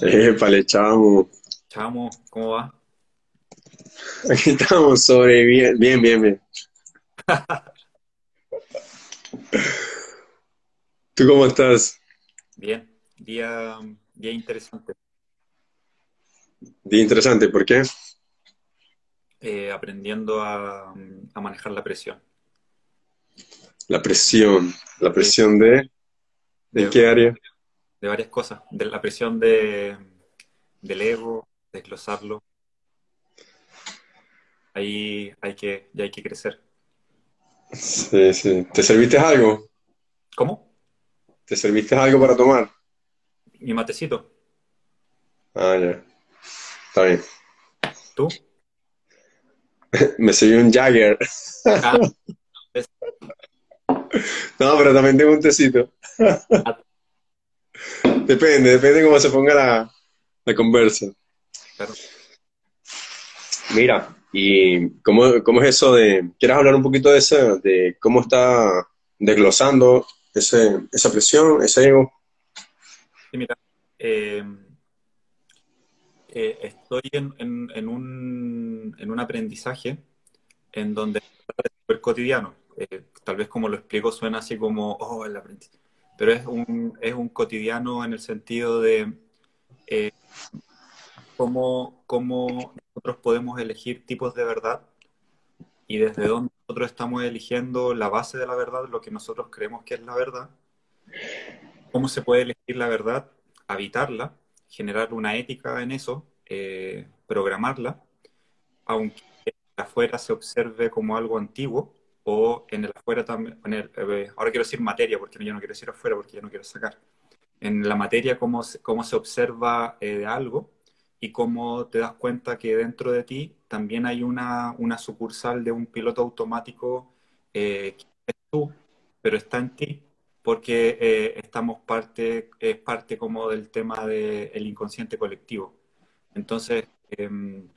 Épale, chamo. Chamo, ¿cómo va? Aquí estamos sobre bien, bien, bien, bien. ¿Tú cómo estás? Bien, día, día interesante. Día interesante, ¿por qué? Eh, aprendiendo a, a manejar la presión. La presión. ¿La presión de, de de, qué área? De varias cosas. De la presión de, del ego, desglosarlo. Ahí hay que, ya hay que crecer. Sí, sí. ¿Te serviste algo? ¿Cómo? ¿Te serviste algo para tomar? Mi matecito. Ah, ya. Está bien. ¿Tú? Me sirvió un Jagger. Ah, No, pero también tengo un tecito. Depende, depende de cómo se ponga la, la conversa. claro. Mira, ¿y cómo, cómo es eso de... ¿Quieres hablar un poquito de eso, de cómo está desglosando ese, esa presión, ese ego? Sí, mira, eh, eh, estoy en, en- en un, en un aprendizaje en donde es súper cotidiano. Eh, tal vez como lo explico suena así como, oh, el aprendizaje. Pero es un, es un cotidiano en el sentido de eh, cómo, cómo nosotros podemos elegir tipos de verdad y desde dónde nosotros estamos eligiendo la base de la verdad, lo que nosotros creemos que es la verdad, cómo se puede elegir la verdad, habitarla, generar una ética en eso, eh, programarla aunque afuera se observe como algo antiguo, o en el afuera también, en el- eh, ahora quiero decir materia, porque yo no quiero decir afuera, porque yo no quiero sacar. En la materia, cómo se, cómo se observa eh, de algo y cómo te das cuenta que dentro de ti también hay una, una sucursal de un piloto automático eh, que es tú, pero está en ti, porque eh, estamos parte, es parte como del tema del inconsciente colectivo. Entonces, em,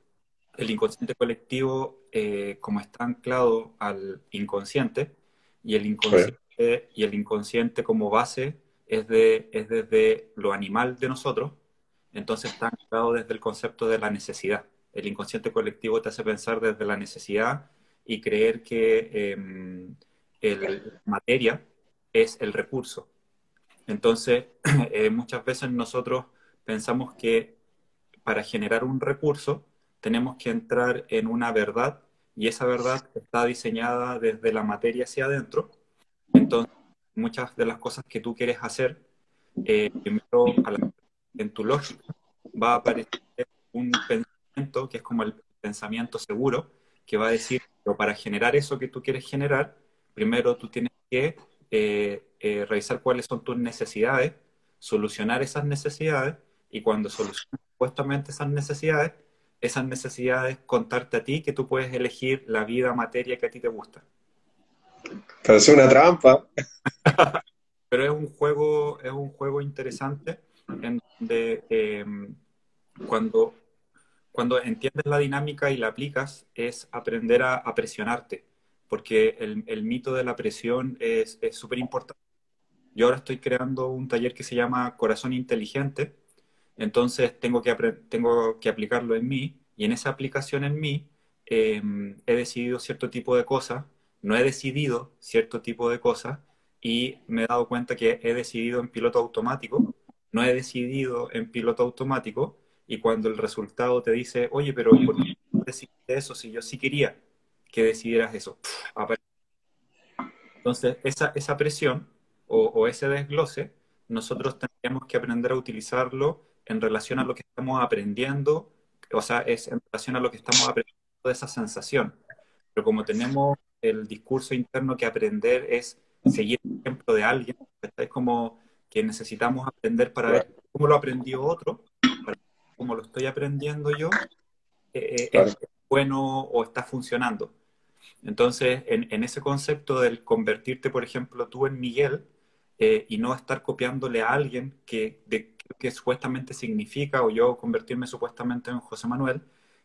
el inconsciente colectivo, eh, como está anclado al inconsciente, y el inconsciente, y el inconsciente como base es, de, es desde lo animal de nosotros, entonces está anclado desde el concepto de la necesidad. El inconsciente colectivo te hace pensar desde la necesidad y creer que eh, el, materia es el recurso. Entonces, eh, muchas veces nosotros pensamos que para generar un recurso tenemos que entrar en una verdad y esa verdad está diseñada desde la materia hacia adentro. Entonces, muchas de las cosas que tú quieres hacer, eh, primero a la- en tu lógica va a aparecer un pensamiento que es como el pensamiento seguro, que va a decir, pero para generar eso que tú quieres generar, primero tú tienes que eh, eh, revisar cuáles son tus necesidades, solucionar esas necesidades y cuando soluciones supuestamente esas necesidades, esas necesidades contarte a ti que tú puedes elegir la vida, materia que a ti te gusta. parece una trampa. Pero es un juego, es un juego interesante en donde eh, cuando, cuando entiendes la dinámica y la aplicas es aprender a, a presionarte, porque el, el mito de la presión es es súper importante. Yo ahora estoy creando un taller que se llama Corazón Inteligente, entonces tengo que, tengo que aplicarlo en mí y en esa aplicación en mí eh, he decidido cierto tipo de cosas, no he decidido cierto tipo de cosas y me he dado cuenta que he decidido en piloto automático, no he decidido en piloto automático y cuando el resultado te dice, oye, pero ¿y por qué decidiste eso si yo sí quería que decidieras eso? Entonces, esa, esa presión o, o ese desglose, nosotros tendríamos que aprender a utilizarlo en relación a lo que estamos aprendiendo, o sea, es en relación a lo que estamos aprendiendo de esa sensación. Pero como tenemos el discurso interno que aprender es seguir el ejemplo de alguien, es como que necesitamos aprender para ver cómo lo aprendió otro, para ver cómo lo estoy aprendiendo yo, eh, eh, claro. es bueno o está funcionando. Entonces, en, en ese concepto del convertirte, por ejemplo, tú en Miguel eh, y no estar copiándole a alguien que, de, que supuestamente significa, o yo convertirme supuestamente en José Manuel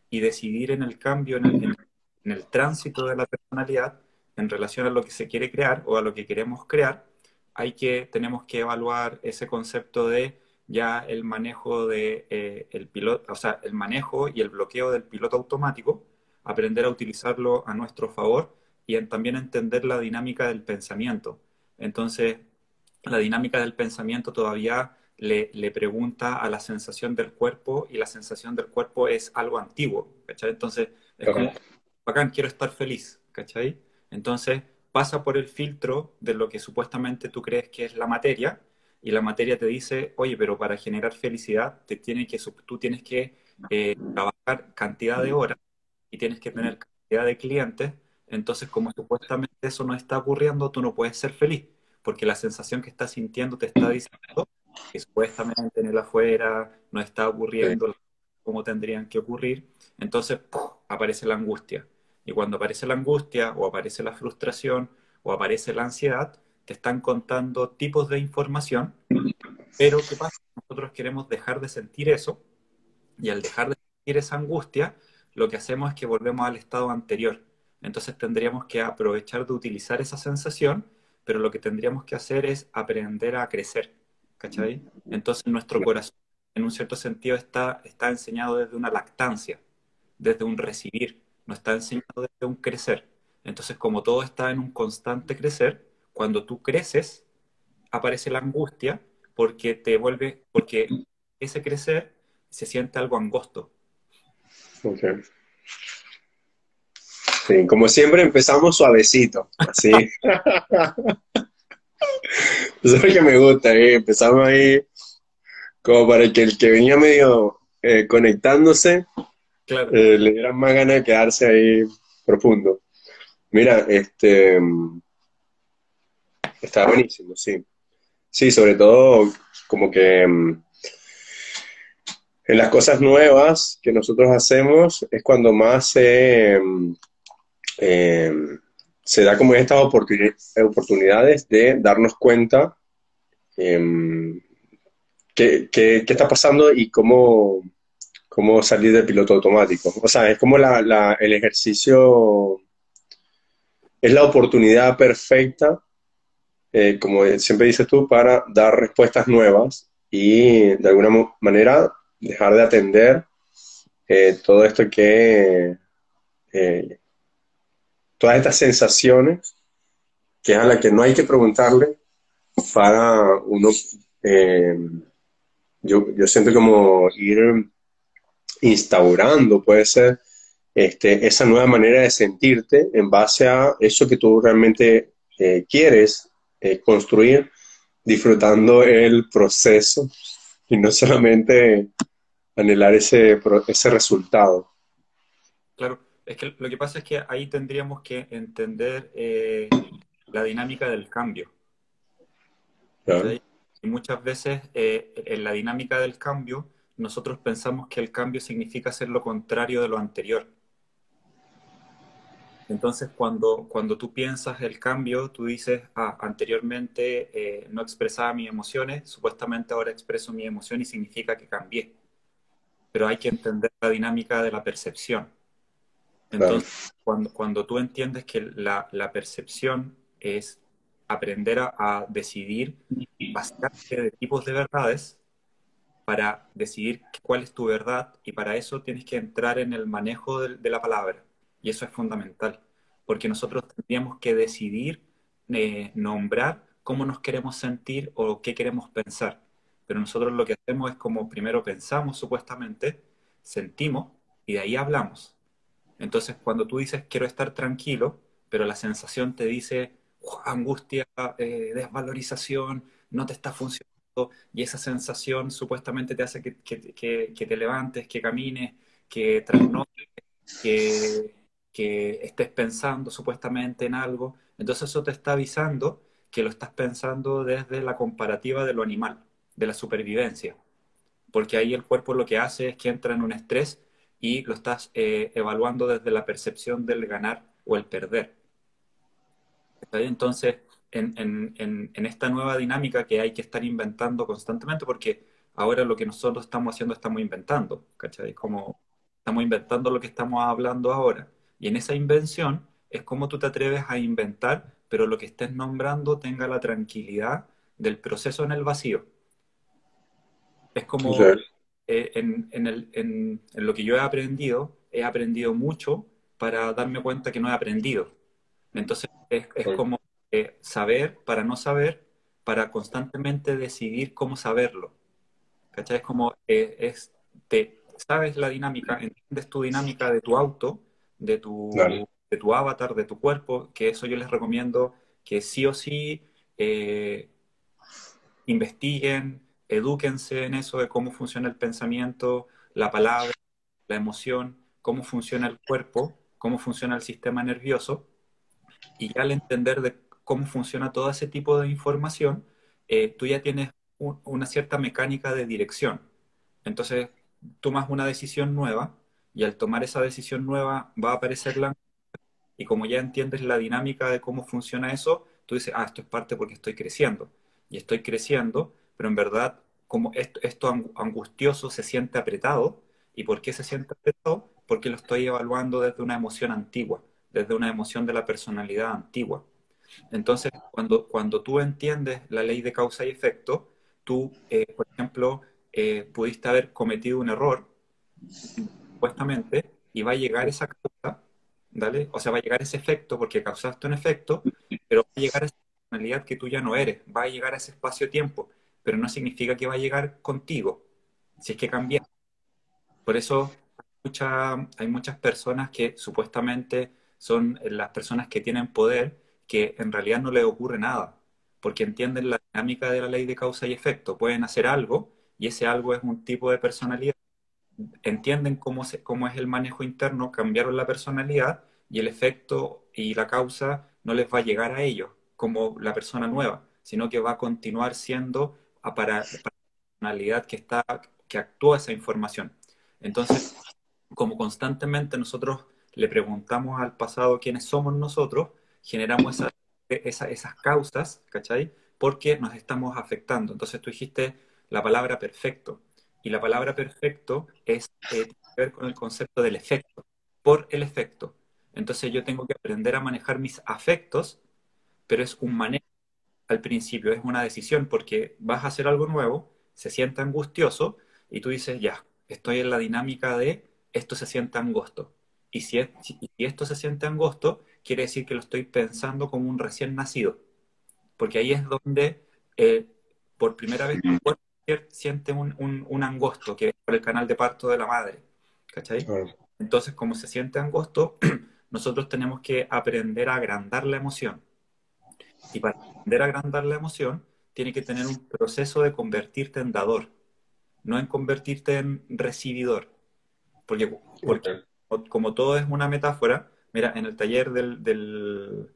y decidir en el cambio, en el, en, en el tránsito de la personalidad en relación a lo que se quiere crear o a lo que queremos crear, hay que, tenemos que evaluar ese concepto de ya el manejo de eh, el piloto, o sea, el manejo y el bloqueo del piloto automático, aprender a utilizarlo a nuestro favor y también entender la dinámica del pensamiento. Entonces, la dinámica del pensamiento todavía le, le, pregunta a la sensación del cuerpo y la sensación del cuerpo es algo antiguo, ¿cachai? Entonces, es como, bacán, quiero estar feliz, ¿cachai? Entonces, pasa por el filtro de lo que supuestamente tú crees que es la materia y la materia te dice, oye, pero para generar felicidad te tiene que, tú tienes que eh, trabajar cantidad de horas y tienes que tener cantidad de clientes, entonces como supuestamente eso no está ocurriendo, tú no puedes ser feliz, porque la sensación que estás sintiendo te está diciendo que supuestamente en el afuera no está ocurriendo como tendrían que ocurrir, entonces aparece la angustia. Y cuando aparece la angustia o aparece la frustración o aparece la ansiedad, te están contando tipos de información, pero ¿qué pasa? Nosotros queremos dejar de sentir eso y al dejar de sentir esa angustia, lo que hacemos es que volvemos al estado anterior. Entonces tendríamos que aprovechar de utilizar esa sensación, pero lo que tendríamos que hacer es aprender a crecer. ¿Cachai? Entonces nuestro corazón, en un cierto sentido, está, está enseñado desde una lactancia, desde un recibir, no está enseñado desde un crecer. Entonces, como todo está en un constante crecer, cuando tú creces, aparece la angustia porque te vuelve, porque ese crecer se siente algo angosto. Okay. Sí, como siempre empezamos suavecito, así. Eso es lo que me gusta, ¿eh? empezamos ahí como para que el que venía medio eh, conectándose eh, le diera más ganas de quedarse ahí profundo. Mira, este Está buenísimo, sí. Sí, sobre todo como que mm, en las cosas nuevas que nosotros hacemos es cuando más se, mm, em, se da como estas oportunidades de darnos cuenta em, qué, está pasando y cómo, cómo salir del piloto automático. O sea, es como el ejercicio, es la oportunidad perfecta eh, como siempre dices tú, para dar respuestas nuevas y de alguna manera dejar de atender eh, todo esto que, eh, todas estas sensaciones que a la que no hay que preguntarle para uno, yo, yo siento como ir instaurando, puede ser, este, esa nueva manera de sentirte en base a eso que tú realmente quieres eh, construir disfrutando el proceso y no solamente anhelar ese, ese resultado. Claro, es que lo que pasa es que ahí tendríamos que entender eh, la dinámica del cambio. Y muchas veces eh, en la dinámica del cambio nosotros pensamos que el cambio significa hacer lo contrario de lo anterior. Entonces, cuando, cuando tú piensas el cambio, tú dices, ah, anteriormente eh, no expresaba mis emociones, supuestamente ahora expreso mi emoción y significa que cambié. Pero hay que entender la dinámica de la percepción. Entonces, cuando, cuando tú entiendes que la, la percepción es aprender a, a decidir bastante de tipos de verdades para decidir cuál es tu verdad y para eso tienes que entrar en el manejo de la palabra. Y eso es fundamental, porque nosotros tendríamos que decidir, eh, nombrar cómo nos queremos sentir o qué queremos pensar. Pero nosotros lo que hacemos es como primero pensamos supuestamente, sentimos y de ahí hablamos. Entonces, cuando tú dices quiero estar tranquilo, pero la sensación te dice angustia, eh, desvalorización, no te está funcionando, y esa sensación supuestamente te hace que, que te levantes, que camines, que que que estés pensando supuestamente en algo, entonces eso te está avisando que lo estás pensando desde la comparativa de lo animal, de la supervivencia, porque ahí el cuerpo lo que hace es que entra en un estrés y lo estás eh, evaluando desde la percepción del ganar o el perder. Entonces, en, esta nueva dinámica que hay que estar inventando constantemente, porque ahora lo que nosotros estamos haciendo, estamos inventando, ¿cachai? Como estamos inventando lo que estamos hablando ahora. Y en esa invención es como tú te atreves a inventar, pero lo que estés nombrando tenga la tranquilidad del proceso en el vacío. Es como eh, en, en, lo que yo he aprendido, he aprendido mucho para darme cuenta que no he aprendido. Entonces es, como eh, saber para no saber, para constantemente decidir cómo saberlo. ¿Cachai? Es como, eh, es, te, sabes la dinámica, entiendes tu dinámica de tu auto, de tu, de tu avatar, de tu cuerpo, que eso yo les recomiendo que sí o sí eh, investiguen, edúquense en eso de cómo funciona el pensamiento, la palabra, la emoción, cómo funciona el cuerpo, cómo funciona el sistema nervioso, y al entender de cómo funciona todo ese tipo de información, eh, tú ya tienes una cierta mecánica de dirección. Entonces, tomas una decisión nueva y al tomar esa decisión nueva va a aparecer la... Y como ya entiendes la dinámica de cómo funciona eso, tú dices, ah, esto es parte porque estoy creciendo. Y estoy creciendo, pero en verdad, como esto, angustioso se siente apretado. ¿Y por qué se siente apretado? Porque lo estoy evaluando desde una emoción antigua, desde una emoción de la personalidad antigua. Entonces, cuando, cuando tú entiendes la ley de causa y efecto, tú, eh, por ejemplo, eh, pudiste haber cometido un error, supuestamente, y va a llegar esa causa, ¿vale? O sea, va a llegar ese efecto porque causaste un efecto, pero va a llegar esa personalidad que tú ya no eres, va a llegar a ese espacio-tiempo, pero no significa que va a llegar contigo, si es que cambia. Por eso hay muchas personas que supuestamente son las personas que tienen poder, que en realidad no les ocurre nada, porque entienden la dinámica de la ley de causa y efecto. Pueden hacer algo y ese algo es un tipo de personalidad. Entienden cómo es el manejo interno, cambiaron la personalidad y el efecto y la causa no les va a llegar a ellos como la persona nueva, sino que va a continuar siendo para, la personalidad que, está, que actúa esa información. Entonces, como constantemente nosotros le preguntamos al pasado quiénes somos nosotros, generamos esas causas, ¿cachai? Porque nos estamos afectando. Entonces tú dijiste la palabra perfecto. Y la palabra perfecto es, eh, tiene que ver con el concepto del efecto, por el efecto. Entonces yo tengo que aprender a manejar mis afectos, pero es un manejo al principio, es una decisión, porque vas a hacer algo nuevo, se siente angustioso, y tú dices, ya, estoy en la dinámica de esto se siente angosto. Y si, si esto se siente angosto, quiere decir que lo estoy pensando como un recién nacido. Porque ahí es donde eh, por primera vez el cuerpo siente un, un, angosto, que es por el canal de parto de la madre. ¿Cachai? Entonces, como se siente angosto, nosotros tenemos que aprender a agrandar la emoción. Y para aprender a agrandar la emoción, tiene que tener un proceso de convertirte en dador, no en convertirte en recibidor. Porque, porque como todo es una metáfora, mira, en el taller del, del,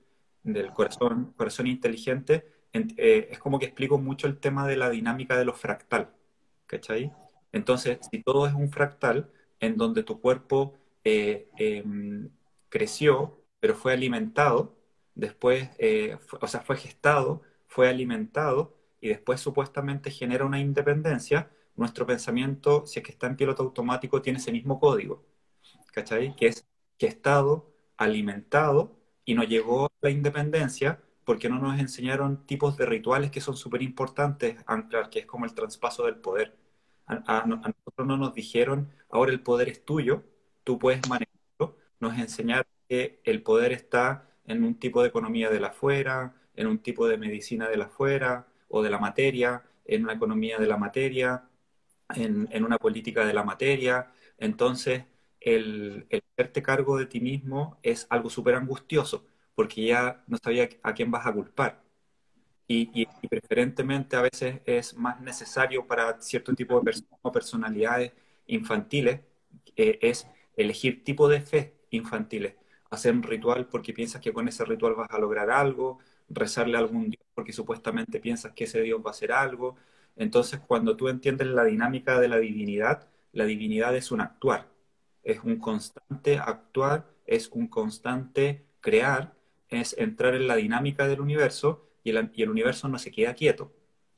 corazón, corazón inteligente, eh, es como que explico mucho el tema de la dinámica de los fractal, ¿cachai? Entonces, si todo es un fractal, en donde tu cuerpo eh, em, creció, pero fue alimentado, después, eh, o sea, fue gestado, fue alimentado, y después supuestamente genera una independencia, nuestro pensamiento, si es que está en piloto automático, tiene ese mismo código. ¿cachai? Que es que Estado alimentado y no llegó a la independencia porque no nos enseñaron tipos de rituales que son súper importantes anclar, que es como el traspaso del poder. A, nosotros no nos dijeron, ahora el poder es tuyo, tú puedes manejarlo. Nos enseñaron que el poder está en un tipo de economía de la afuera, en un tipo de medicina de la afuera o de la materia, en una economía de la materia, en, en una política de la materia. Entonces, el, el hacerte cargo de ti mismo es algo súper angustioso, porque ya no sabía a quién vas a culpar. Y, preferentemente a veces es más necesario para cierto tipo de personas o personalidades infantiles, eh, es elegir tipo de fe infantiles, hacer un ritual porque piensas que con ese ritual vas a lograr algo, rezarle a algún Dios porque supuestamente piensas que ese Dios va a hacer algo. Entonces, cuando tú entiendes la dinámica de la divinidad, la divinidad es un actuar, es un constante actuar, es un constante crear, es entrar en la dinámica del universo y el, universo no se queda quieto.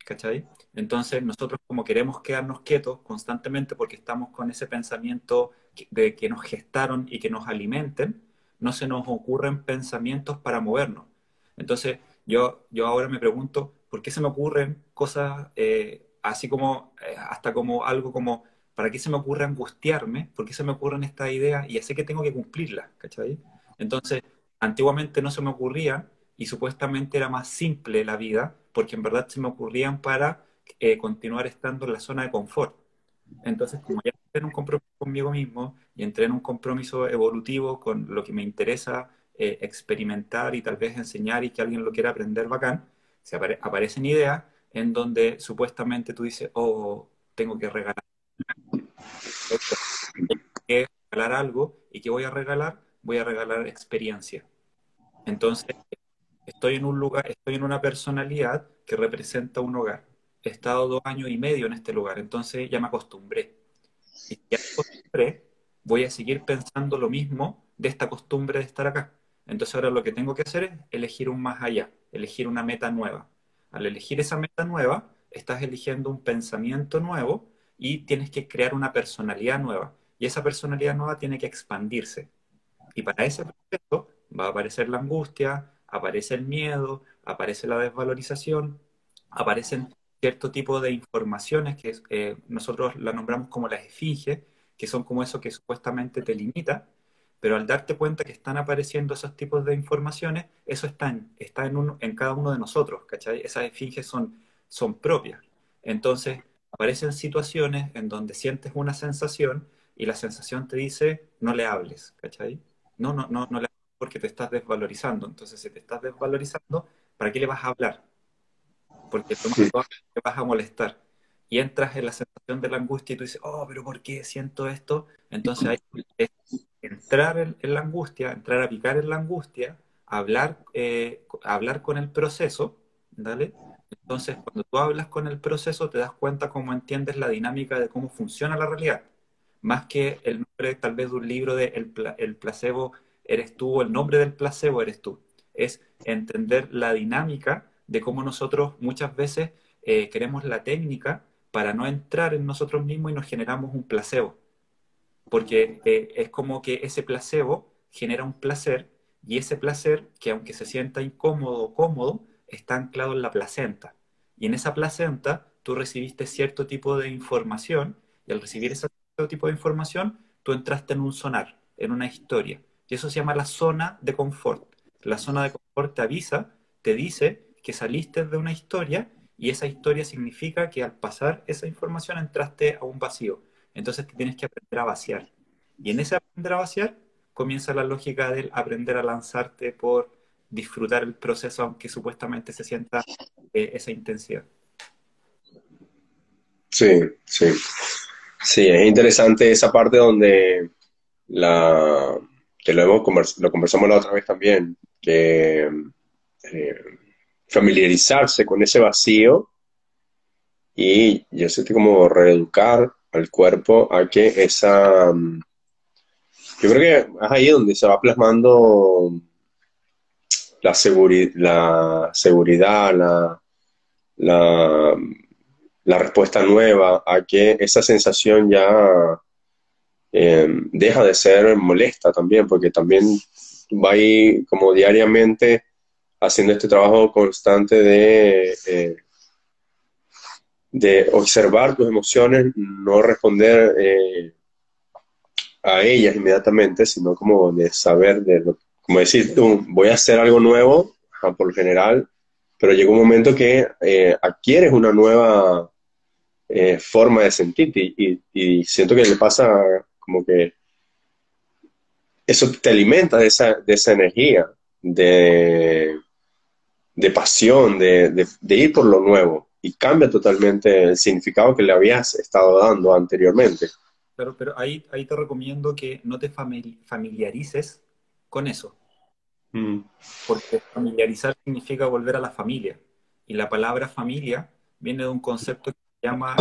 ¿Cachai? Entonces nosotros como queremos quedarnos quietos constantemente porque estamos con ese pensamiento de que nos gestaron y que nos alimenten, no se nos ocurren pensamientos para movernos. Entonces yo, yo ahora me pregunto, ¿por qué se me ocurren cosas eh, así como, eh, hasta como algo como, ¿para qué se me ocurre angustiarme? ¿Por qué se me ocurren estas ideas? Y ya sé que tengo que cumplirlas, ¿cachai? Entonces, antiguamente no se me ocurría y supuestamente era más simple la vida, porque en verdad se me ocurrían para eh, continuar estando en la zona de confort. Entonces, como ya entré en un compromiso conmigo mismo y entré en un compromiso evolutivo con lo que me interesa eh, experimentar y tal vez enseñar y que alguien lo quiera aprender bacán, se aparecen ideas en donde supuestamente tú dices, oh, tengo que regalar. Tengo que regalar algo y ¿qué voy a regalar? Voy a regalar experiencia. Entonces, estoy en un lugar, estoy en una personalidad que representa un hogar. He estado dos años y medio en este lugar, entonces ya me acostumbré. Y ya me acostumbré, voy a seguir pensando lo mismo de esta costumbre de estar acá. Entonces ahora lo que tengo que hacer es elegir un más allá, elegir una meta nueva. Al elegir esa meta nueva, estás eligiendo un pensamiento nuevo y tienes que crear una personalidad nueva. Y esa personalidad nueva tiene que expandirse. Y para ese proceso va a aparecer la angustia, aparece el miedo, aparece la desvalorización, aparecen cierto tipo de informaciones que eh, nosotros la nombramos como las esfinges, que son como eso que supuestamente te limita, pero al darte cuenta que están apareciendo esos tipos de informaciones, eso está en, está en, uno, en cada uno de nosotros, ¿cachai? Esas esfinges son, son propias. Entonces, aparecen situaciones en donde sientes una sensación y la sensación te dice, no le hables, ¿cachai? No, no, no, no le hables porque te estás desvalorizando. Entonces, si te estás desvalorizando, ¿para qué le vas a hablar? Porque te vas a molestar. Y entras en la sensación de la angustia y tú dices, oh, pero ¿por qué siento esto? Entonces hay entrar en, la angustia, entrar a picar en la angustia, hablar, eh, hablar con el proceso, ¿vale? Entonces, cuando tú hablas con el proceso, te das cuenta cómo entiendes la dinámica de cómo funciona la realidad. Más que el nombre tal vez de un libro de el, el placebo eres tú o el nombre del placebo eres tú. Es entender la dinámica de cómo nosotros muchas veces eh, queremos la técnica para no entrar en nosotros mismos y nos generamos un placebo porque eh, es como que ese placebo genera un placer y ese placer, que aunque se sienta incómodo o cómodo, está anclado en la placenta. Y en esa placenta tú recibiste cierto tipo de información y al recibir ese tipo de información, tú entraste en un sonar, en una historia. Y eso se llama la zona de confort. La zona de confort te avisa, te dice que saliste de una historia y esa historia significa que al pasar esa información entraste a un vacío entonces te tienes que aprender a vaciar. Y en ese aprender a vaciar comienza la lógica del aprender a lanzarte por disfrutar el proceso, aunque supuestamente se sienta eh, esa intensidad. Sí, sí. Sí, es interesante esa parte donde la que lo, hemos lo conversamos la otra vez también, que eh, familiarizarse con ese vacío y yo sé como reeducar al cuerpo a que esa... Mm, yo creo que es ahí donde se va plasmando la, la seguridad, la, la, respuesta nueva, a que esa sensación ya em, deja de ser molesta también, porque también va ahí como diariamente haciendo este trabajo constante de eh, de observar tus emociones, no responder eh, a ellas inmediatamente, sino como de saber, de lo, como decir tú, voy a hacer algo nuevo, por lo general, pero llega un momento que eh, adquieres una nueva forma de sentirte y, y, siento que le pasa como que eso te alimenta de esa, de esa energía, de, de pasión, de, de ir por lo nuevo y cambia totalmente el significado que le habías estado dando anteriormente. Pero, pero ahí, ahí te recomiendo que no te familiarices con eso. Mm. Porque familiarizar significa volver a la familia. Y la palabra familia viene de un concepto que se llama,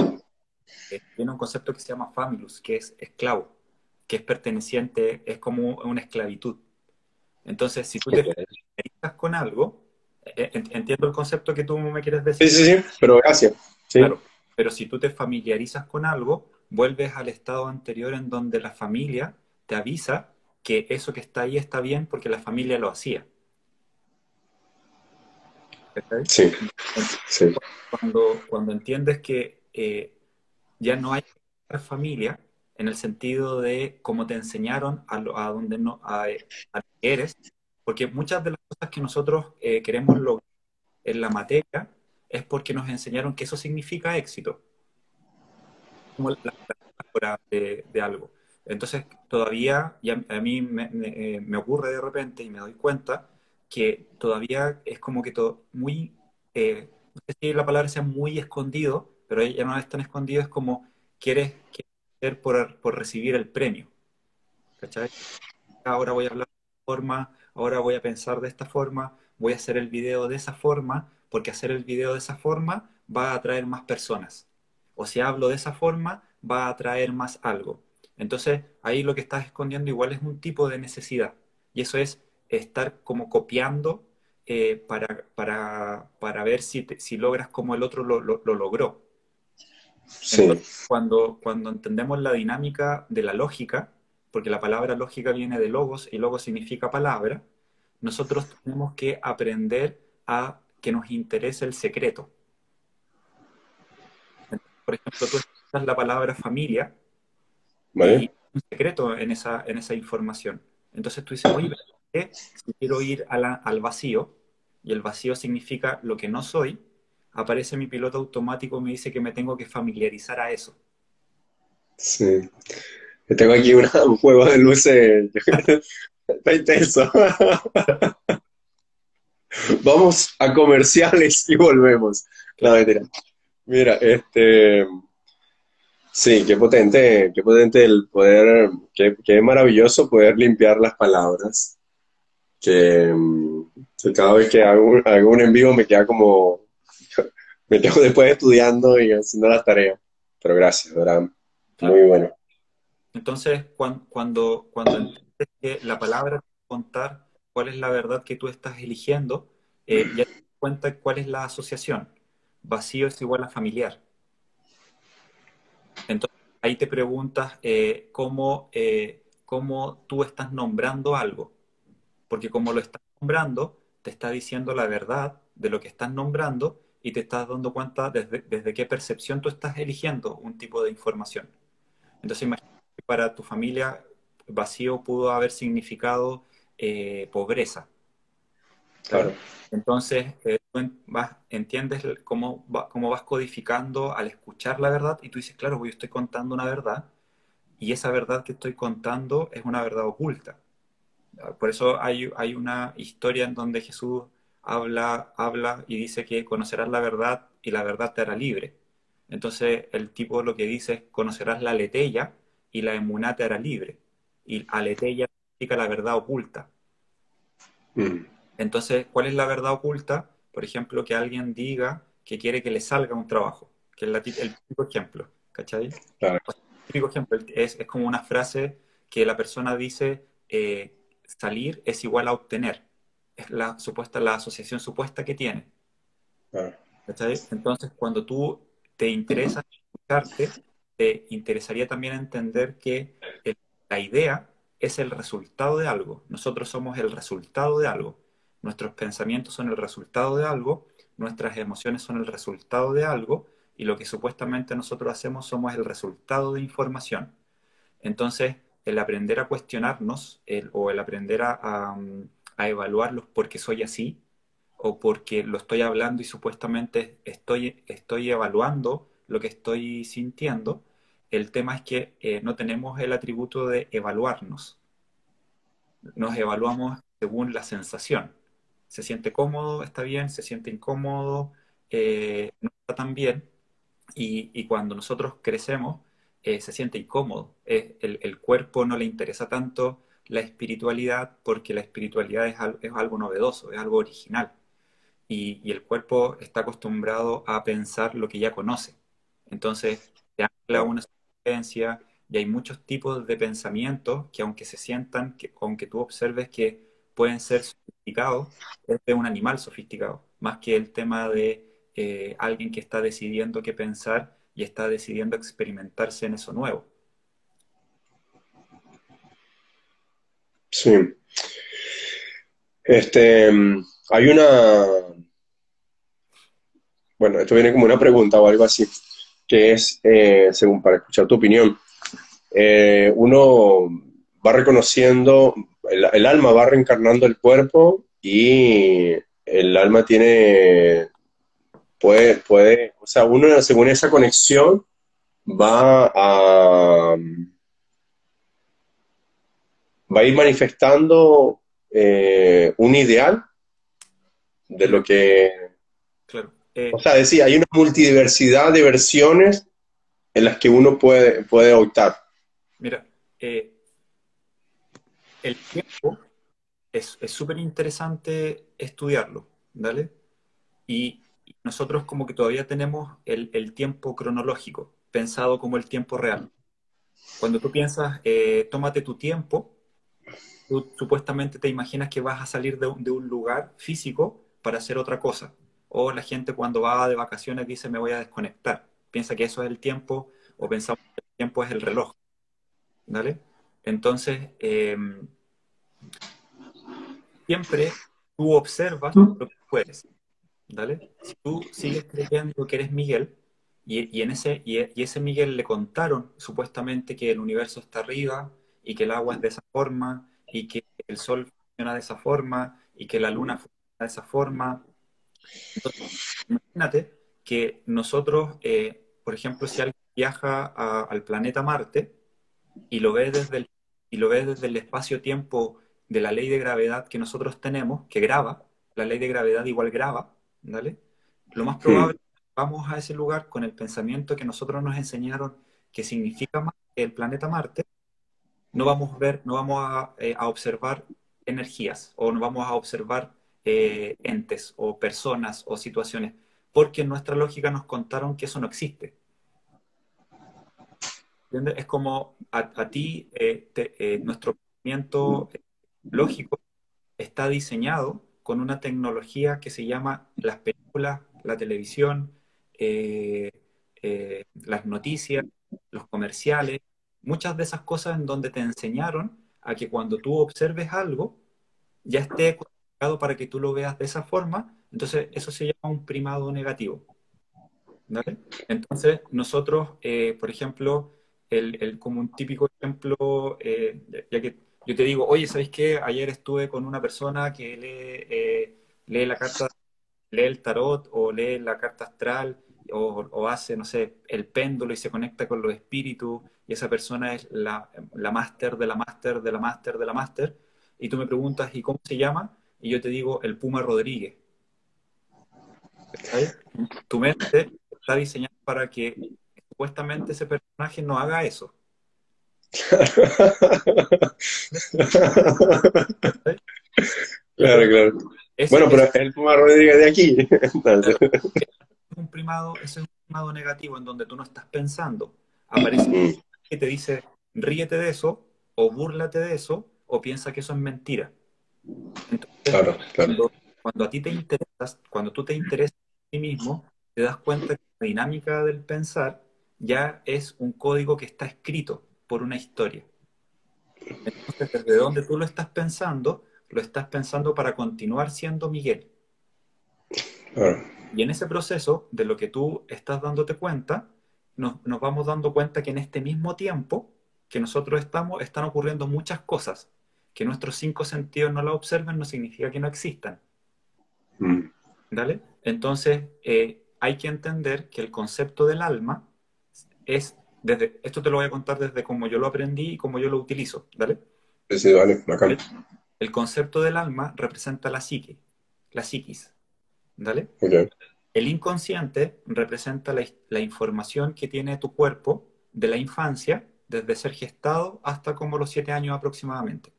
eh, viene un concepto que se llama familus, que es esclavo, que es perteneciente, es como una esclavitud. Entonces, si tú te familiarizas con algo, entiendo el concepto que tú me quieres decir. Sí, sí, sí, pero gracias. Claro, pero si tú te familiarizas con algo, vuelves al estado anterior en donde la familia te avisa que eso que está ahí está bien porque la familia lo hacía. Sí, Cuando, cuando entiendes que eh, ya no hay familia en el sentido de cómo te enseñaron a, a donde no a, a eres, porque muchas de las cosas que nosotros eh, queremos lograr en la materia es porque nos enseñaron que eso significa éxito, como la, de, de, algo. Entonces, todavía, a, mí me, me, ocurre de repente y me doy cuenta que todavía es como que todo muy, eh, no sé si la palabra sea muy escondido, pero ya no es tan escondido, es como quieres, quieres ser por, por, recibir el premio. ¿Cachai? Ahora voy a hablar de forma, ahora voy a pensar de esta forma, voy a hacer el video de esa forma, porque hacer el video de esa forma va a atraer más personas. O si hablo de esa forma, va a atraer más algo. Entonces, ahí lo que estás escondiendo igual es un tipo de necesidad. Y eso es estar como copiando eh, para, para, para, ver si, te, si logras como el otro lo, lo, lo logró. Sí. Entonces, cuando, cuando entendemos la dinámica de la lógica, porque la palabra lógica viene de logos y logos significa palabra, nosotros tenemos que aprender a que nos interese el secreto. Por ejemplo, tú escuchas la palabra familia ¿Vale? y hay un secreto en esa, en esa información. Entonces tú dices, oye, si quiero ir a la, al vacío, y el vacío significa lo que no soy, aparece mi piloto automático y me dice que me tengo que familiarizar a eso. Sí. Yo tengo aquí una, un juego de luces. Está intenso. Vamos a comerciales y volvemos. No, mentira. Mira, este. Sí, qué potente, qué potente el poder, qué, qué maravilloso poder limpiar las palabras. Que, que cada vez que hago, hago, un en vivo me queda como, me quedo después estudiando y haciendo las tareas. Pero gracias, ¿verdad? Muy bueno. Entonces, cuando, cuando, entiendes que la palabra contar cuál es la verdad que tú estás eligiendo, eh, ya te das cuenta cuál es la asociación. Vacío es igual a familiar. Entonces, ahí te preguntas eh, cómo, eh, cómo tú estás nombrando algo. Porque como lo estás nombrando, te está diciendo la verdad de lo que estás nombrando y te estás dando cuenta desde, desde qué percepción tú estás eligiendo un tipo de información. Entonces, imagínate que para tu familia vacío pudo haber significado eh, pobreza. Claro. Entonces, eh, tú vas, entiendes cómo, va, cómo vas codificando al escuchar la verdad y tú dices, claro, yo estoy contando una verdad y esa verdad que estoy contando es una verdad oculta. Por eso hay, hay una historia en donde Jesús habla, habla y dice que conocerás la verdad y la verdad te hará libre. Entonces el tipo lo que dice es conocerás la letella y la emuná te hará libre. Y aletella significa la verdad oculta. Mm. Entonces, ¿cuál es la verdad oculta? Por ejemplo, que alguien diga que quiere que le salga un trabajo, que es la, el típico ejemplo, ¿cachai? Claro. El típico ejemplo es, es, como una frase que la persona dice, eh, salir es igual a obtener. Es la, supuesta, la asociación supuesta que tiene. Claro. ¿cachai? Entonces, cuando tú te interesa escucharte, te interesaría también entender que la idea es el resultado de algo. Nosotros somos el resultado de algo. Nuestros pensamientos son el resultado de algo, nuestras emociones son el resultado de algo, y lo que supuestamente nosotros hacemos somos el resultado de información. Entonces, el aprender a cuestionarnos el, o el aprender a, a, a evaluarlos porque soy así, o porque lo estoy hablando y supuestamente estoy, estoy evaluando lo que estoy sintiendo, el tema es que eh, no tenemos el atributo de evaluarnos. Nos evaluamos según la sensación. Se siente cómodo, está bien, se siente incómodo, eh, no está tan bien. Y, cuando nosotros crecemos, eh, se siente incómodo. El, cuerpo no le interesa tanto la espiritualidad porque la espiritualidad es, al, es algo novedoso, es algo original. Y, el cuerpo está acostumbrado a pensar lo que ya conoce. Entonces, te ancla una y hay muchos tipos de pensamientos que aunque se sientan, que, aunque tú observes que pueden ser sofisticados, es de un animal sofisticado, más que el tema de eh, alguien que está decidiendo qué pensar y está decidiendo experimentarse en eso nuevo. Sí. Este, hay una, bueno, esto viene como una pregunta o algo así. Que es, eh, según para escuchar tu opinión, eh, uno va reconociendo, el, alma va reencarnando el cuerpo y el alma tiene, puede, puede, o sea, uno según esa conexión va a, va a ir manifestando eh, un ideal de lo que... Claro. o sea, decía, hay una multidiversidad de versiones en las que uno puede, puede optar. Mira, eh, el tiempo es súper interesante estudiarlo, ¿vale? Y nosotros como que todavía tenemos el, tiempo cronológico, pensado como el tiempo real. Cuando tú piensas, eh, tómate tu tiempo, tú supuestamente te imaginas que vas a salir de, de, un lugar físico para hacer otra cosa. O la gente cuando va de vacaciones dice me voy a desconectar. Piensa que eso es el tiempo o pensamos que el tiempo es el reloj. ¿Vale? Entonces, em, siempre tú observas lo que puedes. ¿Vale? Si tú sigues creyendo que eres Miguel, y, en ese, y, ese Miguel le contaron supuestamente que el universo está arriba, y que el agua es de esa forma, y que el sol funciona de esa forma, y que la luna funciona de esa forma. Entonces, imagínate que nosotros, eh, por ejemplo, si alguien viaja al planeta Marte y lo ve desde el, y lo ve desde el espacio-tiempo de la ley de gravedad que nosotros tenemos, que graba, la ley de gravedad igual graba, ¿vale? Lo más probable es que vamos a ese lugar con el pensamiento que nosotros nos enseñaron que significa el planeta Marte, no vamos a ver, no vamos a, eh, observar energías o no vamos a observar eh, entes o personas o situaciones, porque nuestra lógica nos contaron que eso no existe. Es como a, ti, eh, nuestro pensamiento lógico está diseñado con una tecnología que se llama las películas, la televisión, las noticias, los comerciales, muchas de esas cosas en donde te enseñaron a que cuando tú observes algo, ya esté para que tú lo veas de esa forma, entonces eso se llama un primado negativo. ¿Vale? Entonces, nosotros, eh, por ejemplo, el, como un típico ejemplo, eh, ya que yo te digo, oye, ¿sabéis qué? Ayer estuve con una persona que lee, eh, lee la carta, lee el tarot o lee la carta astral o, hace, no sé, el péndulo y se conecta con los espíritus y esa persona es la, la máster de la máster de la máster de la máster y tú me preguntas, ¿y cómo se llama? Y yo te digo, el Puma Rodríguez. Tu mente está diseñada para que supuestamente ese personaje no haga eso. claro, claro. bueno, pero es el Puma Rodríguez de aquí. un primado, ese es un primado negativo en donde tú no estás pensando. Aparece que te dice, ríete de eso, o búrlate de eso, o piensa que eso es mentira. Claro, claro. Cuando, a ti te interesas, cuando tú te interesas en ti mismo, te das cuenta que la dinámica del pensar ya es un código que está escrito por una historia. Entonces, desde donde tú lo estás pensando, lo estás pensando para continuar siendo Miguel. Claro. Y en ese proceso de lo que tú estás dándote cuenta, nos, vamos dando cuenta que en este mismo tiempo que nosotros estamos, están ocurriendo muchas cosas. Que nuestros cinco sentidos no la observen no significa que no existan. Mm. ¿Vale? Entonces, eh, hay que entender que el concepto del alma es, desde, esto te lo voy a contar desde cómo yo lo aprendí y cómo yo lo utilizo, ¿vale? Sí, vale, el, el, concepto del alma representa la psique, la psiquis, ¿Vale? El inconsciente representa la, información que tiene tu cuerpo de la infancia, desde ser gestado hasta como los siete años aproximadamente.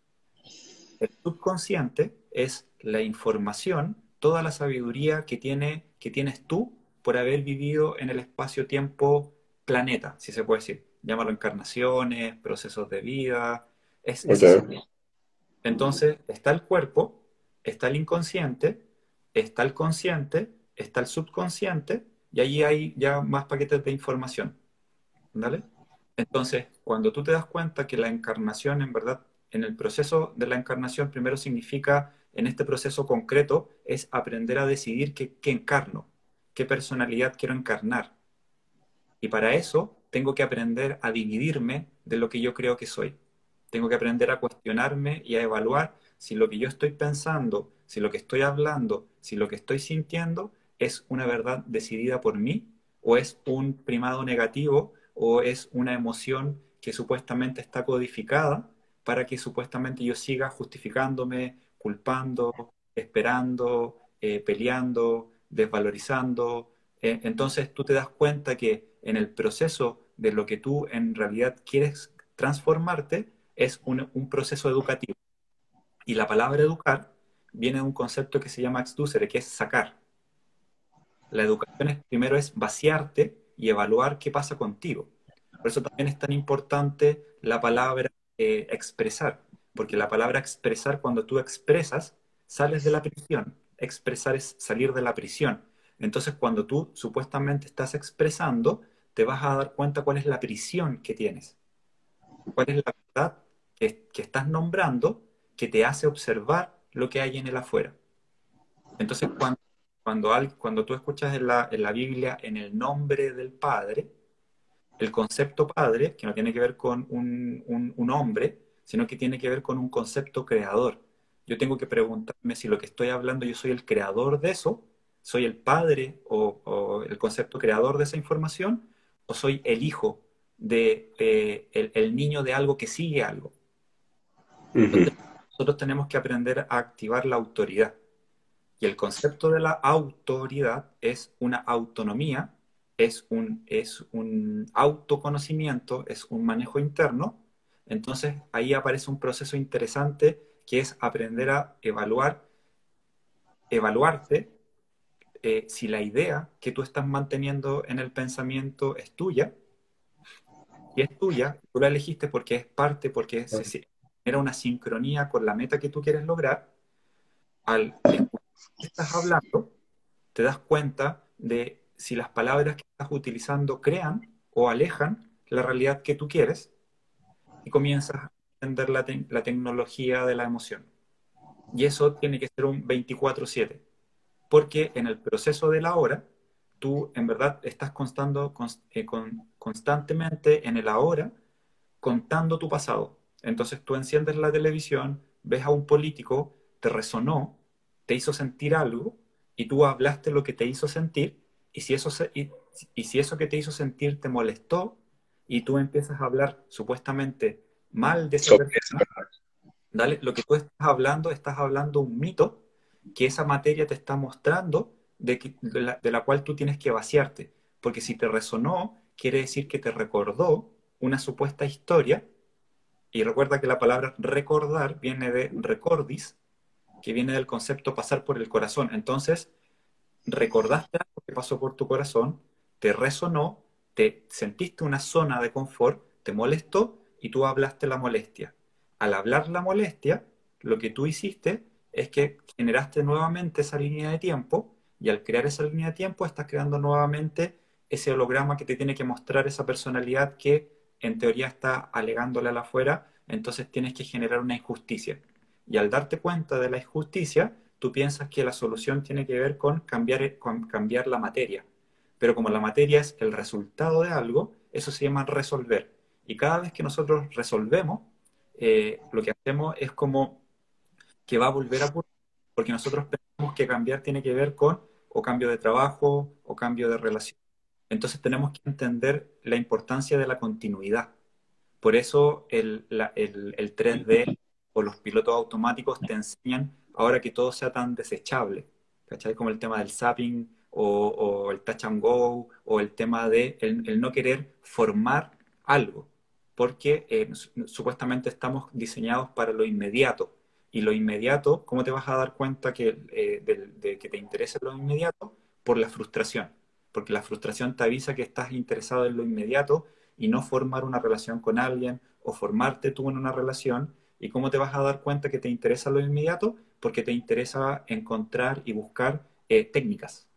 El subconsciente es la información, toda la sabiduría que, tiene, que tienes tú por haber vivido en el espacio-tiempo planeta, si se puede decir. Llámalo encarnaciones, procesos de vida. Es, Entonces, está el cuerpo, está el inconsciente, está el consciente, está el subconsciente y allí hay ya más paquetes de información. ¿Vale? Entonces, cuando tú te das cuenta que la encarnación, en verdad, en el proceso de la encarnación, primero significa, en este proceso concreto, es aprender a decidir qué, encarno, qué personalidad quiero encarnar. Y para eso tengo que aprender a dividirme de lo que yo creo que soy. Tengo que aprender a cuestionarme y a evaluar si lo que yo estoy pensando, si lo que estoy hablando, si lo que estoy sintiendo es una verdad decidida por mí o es un primado negativo o es una emoción que supuestamente está codificada para que supuestamente yo siga justificándome, culpando, esperando, eh, peleando, desvalorizando. Eh, entonces tú te das cuenta que en el proceso de lo que tú en realidad quieres transformarte es un, proceso educativo. Y la palabra educar viene de un concepto que se llama exducere, que es sacar. La educación es, primero es vaciarte y evaluar qué pasa contigo. Por eso también es tan importante la palabra expresar, porque la palabra expresar, cuando tú expresas, sales de la prisión. Expresar es salir de la prisión. Entonces, cuando tú supuestamente estás expresando, te vas a dar cuenta cuál es la prisión que tienes, cuál es la verdad que, estás nombrando que te hace observar lo que hay en el afuera. Entonces, cuando, cuando, cuando tú escuchas en la, en la Biblia en el nombre del Padre, el concepto Padre, que no tiene que ver con un, un, hombre, sino que tiene que ver con un concepto creador. Yo tengo que preguntarme si lo que estoy hablando yo soy el creador de eso, soy el padre o, el concepto creador de esa información, o soy el hijo de el, niño de algo que sigue algo. nosotros tenemos que aprender a activar la autoridad. Y el concepto de la autoridad es una autonomía es un, es un autoconocimiento, es un manejo interno. Entonces ahí aparece un proceso interesante que es aprender a evaluar, evaluarte eh, si la idea que tú estás manteniendo en el pensamiento es tuya, y es tuya, tú la elegiste porque es parte, porque se, genera una sincronía con la meta que tú quieres lograr, al que estás hablando, te das cuenta de si las palabras que estás utilizando crean o alejan la realidad que tú quieres y comienzas a entender la, tecnología de la emoción. Y eso tiene que ser un 24/7, porque en el proceso de la hora, tú en verdad estás constando, eh, constantemente en el ahora contando tu pasado. Entonces tú enciendes la televisión, ves a un político, te resonó, te hizo sentir algo y tú hablaste lo que te hizo sentir y si, eso y, si eso que te hizo sentir te molestó y tú empiezas a hablar supuestamente mal de esa persona, dale, lo que tú estás hablando, estás hablando un mito que esa materia te está mostrando de, que, de, la, de la cual tú tienes que vaciarte. Porque si te resonó, quiere decir que te recordó una supuesta historia. Y recuerda que la palabra recordar viene de recordis, que viene del concepto pasar por el corazón. Entonces, recordaste algo que pasó por tu corazón, te resonó, te sentiste una zona de confort, te molestó y tú hablaste la molestia. Al hablar la molestia, lo que tú hiciste es que generaste nuevamente esa línea de tiempo y al crear esa línea de tiempo estás creando nuevamente ese holograma que te tiene que mostrar esa personalidad que en teoría está alegándole a la afuera, entonces tienes que generar una injusticia. Y al darte cuenta de la injusticia, tú piensas que la solución tiene que ver con cambiar, con cambiar la materia. Pero como la materia es el resultado de algo, eso se llama resolver. Y cada vez que nosotros resolvemos, eh, lo que hacemos es como que va a volver a porque nosotros pensamos que cambiar tiene que ver con o cambio de trabajo o cambio de relación. Entonces tenemos que entender la importancia de la continuidad. Por eso el, el, el 3D o los pilotos automáticos te enseñan ahora que todo sea tan desechable, ¿cachai? Como el tema del zapping o, el touch and go o el tema de el, no querer formar algo, porque eh, supuestamente estamos diseñados para lo inmediato. Y lo inmediato, ¿cómo te vas a dar cuenta que, eh, de, que te interesa lo inmediato? Por la frustración. Porque la frustración te avisa que estás interesado en lo inmediato y no formar una relación con alguien o formarte tú en una relación. ¿Y cómo te vas a dar cuenta que te interesa lo inmediato? Porque te interesa encontrar y buscar eh, técnicas.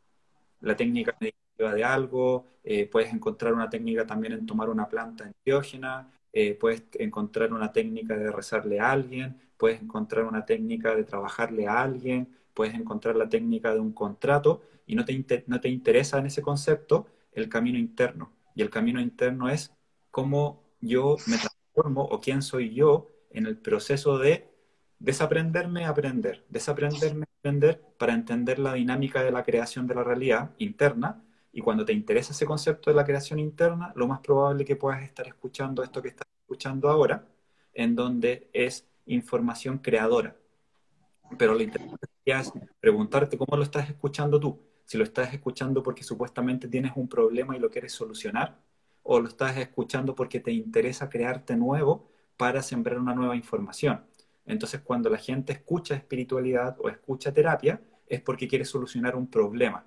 La técnica de algo, eh, puedes encontrar una técnica también en tomar una planta enteógena, eh, puedes encontrar una técnica de rezarle a alguien, puedes encontrar una técnica de trabajarle a alguien, puedes encontrar la técnica de un contrato y no te, no te interesa en ese concepto el camino interno, y el camino interno es cómo yo me transformo o quién soy yo en el proceso de desaprenderme a aprender, desaprenderme aprender para entender la dinámica de la creación de la realidad interna. Y cuando te interesa ese concepto de la creación interna, lo más probable que puedas estar escuchando esto que estás escuchando ahora, en donde es información creadora. Pero la interesante es preguntarte cómo lo estás escuchando tú. Si lo estás escuchando porque supuestamente tienes un problema y lo quieres solucionar, o lo estás escuchando porque te interesa crearte nuevo para sembrar una nueva información. Entonces, cuando la gente escucha espiritualidad o escucha terapia, es porque quiere solucionar un problema.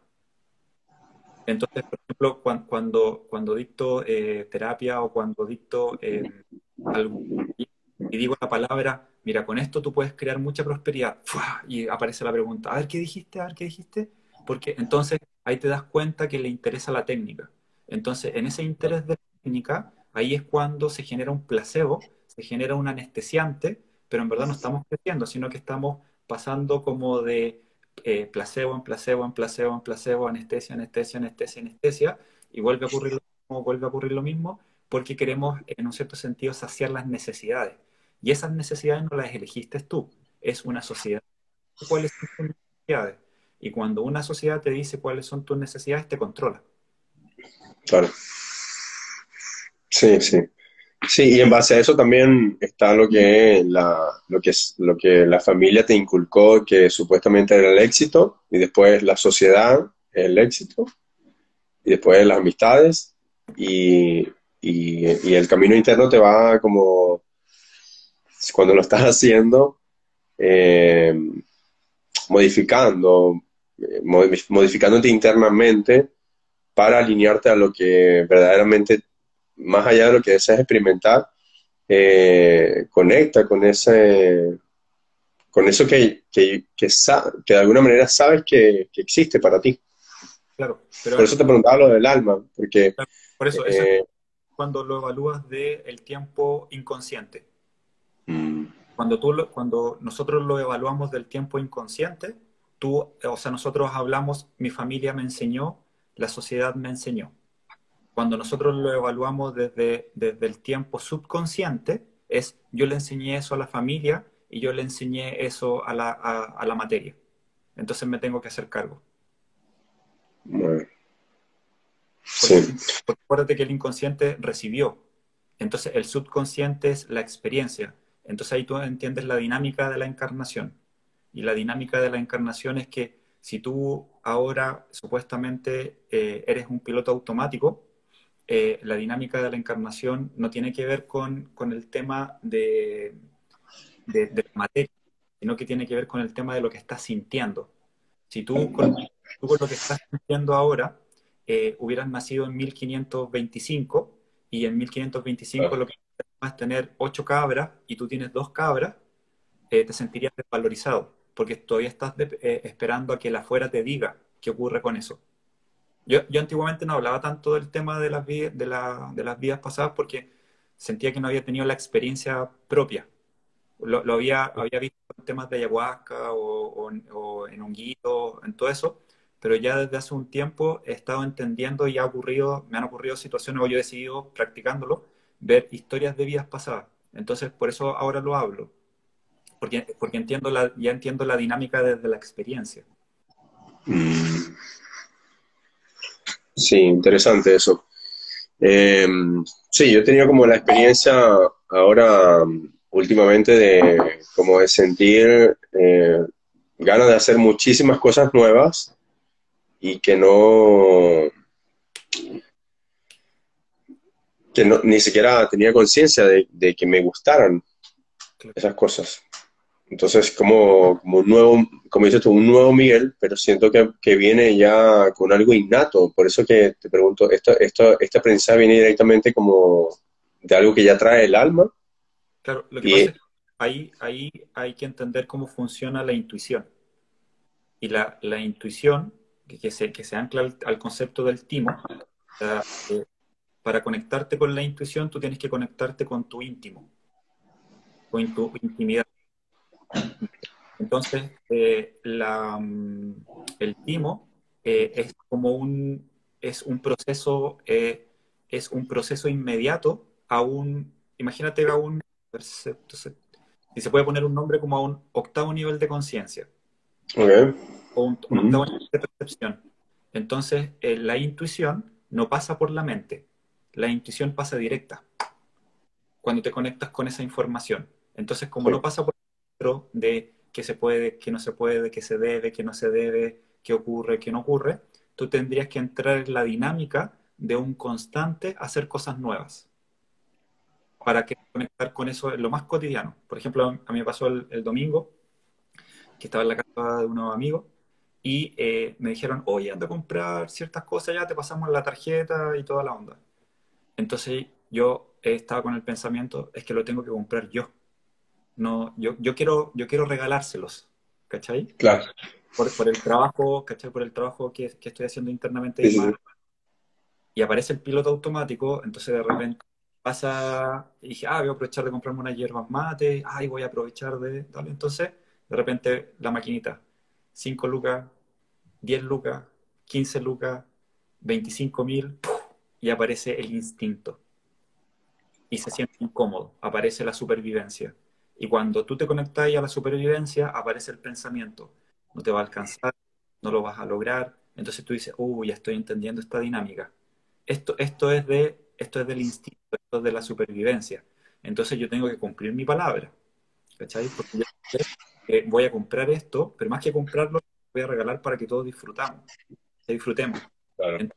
Entonces, por ejemplo, cuando, cuando, dicto eh, terapia o cuando dicto eh, algo y digo la palabra, mira, con esto tú puedes crear mucha prosperidad, y aparece la pregunta, a ver qué dijiste, a ver qué dijiste, porque entonces ahí te das cuenta que le interesa la técnica. Entonces, en ese interés de la técnica, ahí es cuando se genera un placebo, se genera un anestesiante pero en verdad no estamos creciendo, sino que estamos pasando como de eh, placebo en placebo en placebo en placebo, anestesia, anestesia, anestesia, anestesia, y vuelve a ocurrir lo mismo, vuelve a ocurrir lo mismo, porque queremos, en un cierto sentido, saciar las necesidades. Y esas necesidades no las elegiste tú, es una sociedad. ¿Cuáles son tus necesidades? Y cuando una sociedad te dice cuáles son tus necesidades, te controla. Claro. Sí, sí. Sí, y en base a eso también está lo que la, lo que lo que la familia te inculcó que supuestamente era el éxito, y después la sociedad, el éxito, y después las amistades, y, y, el camino interno te va como, cuando lo estás haciendo, eh, modificando, eh, modificándote internamente para alinearte a lo que verdaderamente más allá de lo que deseas experimentar, eh, conecta con ese con eso que, que, que, que de alguna manera sabes que, existe para ti. Claro, por eso te preguntaba lo del alma, porque... por eso, eso eh, cuando lo evalúas del el tiempo inconsciente. Mm. Cuando, tú cuando nosotros lo evaluamos del tiempo inconsciente, tú, o sea, nosotros hablamos, mi familia me enseñó, la sociedad me enseñó cuando nosotros lo evaluamos desde, desde el tiempo subconsciente, es yo le enseñé eso a la familia y yo le enseñé eso a la, a, la materia. Entonces me tengo que hacer cargo. Sí. Porque, acuérdate que el inconsciente recibió. Entonces el subconsciente es la experiencia. Entonces ahí tú entiendes la dinámica de la encarnación. Y la dinámica de la encarnación es que si tú ahora supuestamente eh, eres un piloto automático, eh, la dinámica de la encarnación no tiene que ver con, el tema de, de, la materia, sino que tiene que ver con el tema de lo que estás sintiendo. Si tú con, lo que estás sintiendo ahora eh, hubieras nacido en 1525 y en 1525 lo que es tener ocho cabras y tú tienes dos cabras, eh, te sentirías desvalorizado, porque todavía estás esperando a que la afuera te diga qué ocurre con eso. Yo, yo antiguamente no hablaba tanto del tema de las, de, la, de las vidas pasadas porque sentía que no había tenido la experiencia propia. Lo, lo había, había visto en temas de ayahuasca o, o, en honguito, en todo eso, pero ya desde hace un tiempo he estado entendiendo y ha ocurrido, me han ocurrido situaciones o yo he decidido practicándolo, ver historias de vidas pasadas. Entonces, por eso ahora lo hablo, porque, porque entiendo la, ya entiendo la dinámica desde la experiencia. Mm. Sí, interesante eso. Em, sí, yo he tenido como la experiencia ahora últimamente de como de sentir eh, ganas de hacer muchísimas cosas nuevas y que no que no, ni siquiera tenía conciencia de, que me gustaran esas cosas. Entonces, como, como un nuevo, como dices tú, un nuevo Miguel, pero siento que, que, viene ya con algo innato. Por eso que te pregunto, ¿esto, esto, ¿esta aprendizaje viene directamente como de algo que ya trae el alma? Claro, lo que pasa es que ahí, ahí hay que entender cómo funciona la intuición. Y la, la intuición, que, que, se, que se ancla al, concepto del timo, eh, para conectarte con la intuición, tú tienes que conectarte con tu íntimo, con tu intimidad. Entonces, eh, mm, el timo eh, es como un, es un proceso eh, es un proceso inmediato a un, imagínate a un y se puede poner un nombre como a un octavo nivel de conciencia. Okay. O un, octavo nivel de percepción. Entonces, eh, la intuición no pasa por la mente, la intuición pasa directa cuando te conectas con esa información. Entonces, como no pasa por de qué se puede, qué no se puede, qué se debe, qué no se debe, qué ocurre, qué no ocurre, tú tendrías que entrar en la dinámica de un constante hacer cosas nuevas para que conectar con eso en lo más cotidiano. Por ejemplo, a mí me pasó el, domingo que estaba en la casa de unos amigos y eh, me dijeron, oye, anda a comprar ciertas cosas, ya te pasamos la tarjeta y toda la onda. Entonces yo estaba con el pensamiento, es que lo tengo que comprar yo. No, yo, yo, quiero, yo quiero regalárselos, ¿cachai? Claro. Por, por el trabajo, ¿cachai? Por el trabajo que, que estoy haciendo internamente. Y aparece el piloto automático, entonces de repente pasa, y dije, ah, voy a aprovechar de comprarme unas hierbas mate, ay, voy a aprovechar de, tal. Entonces, de repente la maquinita, 5 lucas, 10 lucas, 15 lucas, 25 mil, y aparece el instinto. Y se siente incómodo, aparece la supervivencia. Y cuando tú te conectas a la supervivencia, aparece el pensamiento. No te va a alcanzar, no lo vas a lograr. Entonces tú dices, uy, ya estoy entendiendo esta dinámica. Esto, esto, es de, esto es del instinto, esto es de la supervivencia. Entonces yo tengo que cumplir mi palabra. ¿Cachai? Porque yo voy a comprar esto, pero más que comprarlo, voy a regalar para que todos disfrutamos. disfrutemos. Claro.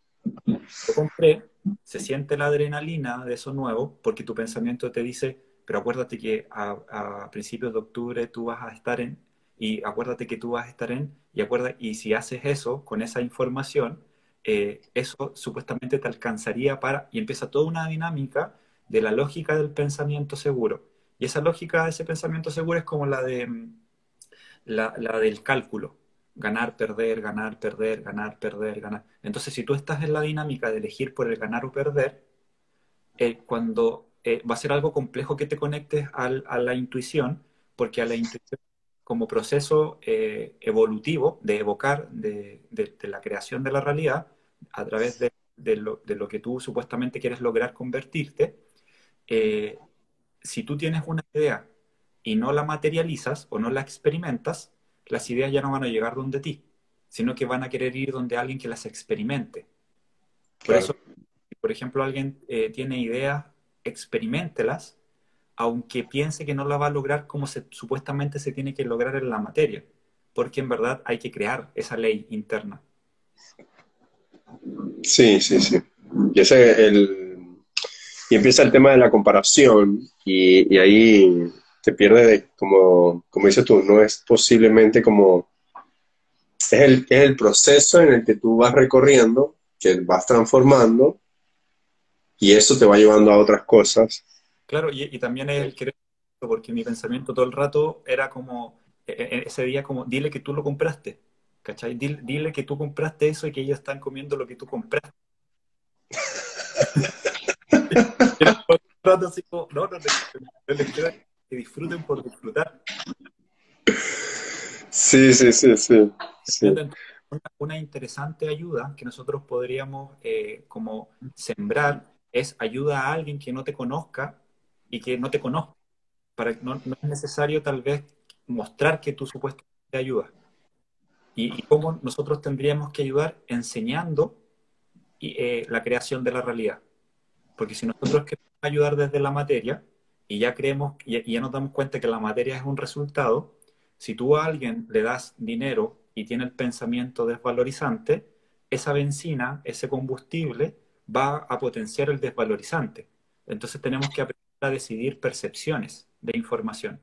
lo compré, se siente la adrenalina de eso nuevo, porque tu pensamiento te dice, pero acuérdate que a, principios de octubre tú vas a estar en, y acuérdate que tú vas a estar en, y acuerda, y si haces eso con esa información, eh, eso supuestamente te alcanzaría para, y empieza toda una dinámica de la lógica del pensamiento seguro. Y esa lógica de ese pensamiento seguro es como la de mm, la, del cálculo. Ganar, perder, ganar, perder, ganar, perder, ganar. Entonces, si tú estás en la dinámica de elegir por el ganar o perder, eh, cuando eh, va a ser algo complejo que te conectes al, a la intuición, porque a la intuición como proceso eh, evolutivo de evocar de, de, la creación de la realidad a través de, de lo, lo, que tú supuestamente quieres lograr convertirte, eh, si tú tienes una idea y no la materializas o no la experimentas, las ideas ya no van a llegar donde ti, sino que van a querer ir donde alguien que las experimente. Por eso, por ejemplo, alguien tiene ideas experimentelas, aunque piense que no la va a lograr como se, supuestamente se tiene que lograr en la materia, porque en verdad hay que crear esa ley interna. Sí, sí, sí. Y, ese el, y empieza el tema de la comparación y, ahí te pierde de, como, como dices tú, no es posiblemente como... Es el, es el proceso en el que tú vas recorriendo, que vas transformando y eso te va llevando a otras cosas. Claro, y, también es el querer, porque mi pensamiento todo el rato era como, e, e, ese día como, dile que tú lo compraste, ¿cachai? Dile, que tú compraste eso y que ellos están comiendo lo que tú compraste. así como, no, no, que disfruten por disfrutar. Sí, sí, sí, sí. Una, interesante ayuda que nosotros podríamos eh, como sembrar es ayuda a alguien que no te conozca y que no te conozca. Para, no, no es necesario tal vez mostrar que tú supuestamente ayudas. Y, y cómo nosotros tendríamos que ayudar enseñando y, eh, la creación de la realidad. Porque si nosotros queremos ayudar desde la materia y ya creemos y, ya nos damos cuenta que la materia es un resultado, si tú a alguien le das dinero y tiene el pensamiento desvalorizante, esa benzina, ese combustible, va a potenciar el desvalorizante. Entonces tenemos que aprender a decidir percepciones de información.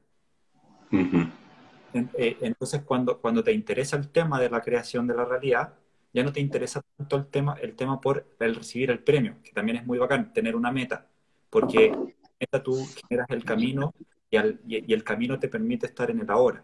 Eh, entonces cuando, cuando te interesa el tema de la creación de la realidad, ya no te interesa tanto el tema, el tema por el recibir el premio, que también es muy bacán, tener una meta, porque meta tú generas el camino y, y, el camino te permite estar en el ahora,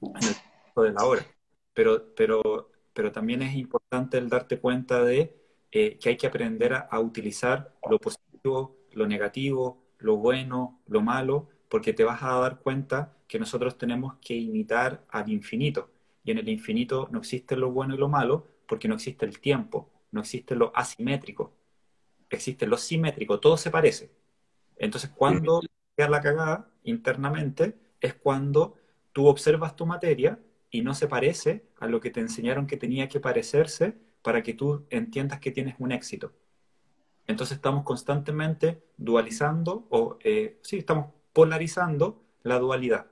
en el de la hora. Pero, pero, pero también es importante el darte cuenta de eh, que hay que aprender a, utilizar lo positivo, lo negativo, lo bueno, lo malo, porque te vas a dar cuenta que nosotros tenemos que imitar al infinito. Y en el infinito no existe lo bueno y lo malo porque no existe el tiempo, no existe lo asimétrico. existe lo simétrico, todo se parece. Entonces, cuando queda la cagada internamente, es cuando tú observas tu materia y no se parece a lo que te enseñaron que tenía que parecerse para que tú entiendas que tienes un éxito. Entonces estamos constantemente dualizando, o eh, sí, estamos polarizando la dualidad.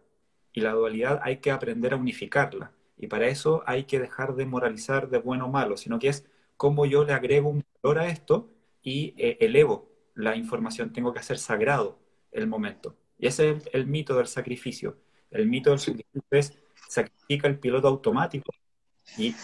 Y la dualidad hay que aprender a unificarla. Y para eso hay que dejar de moralizar de bueno o malo, sino que es cómo yo le agrego un valor a esto y eh, elevo la información. Tengo que hacer sagrado el momento. Y ese es el, mito del sacrificio. El mito del sacrificio es sacrifica el piloto automático y,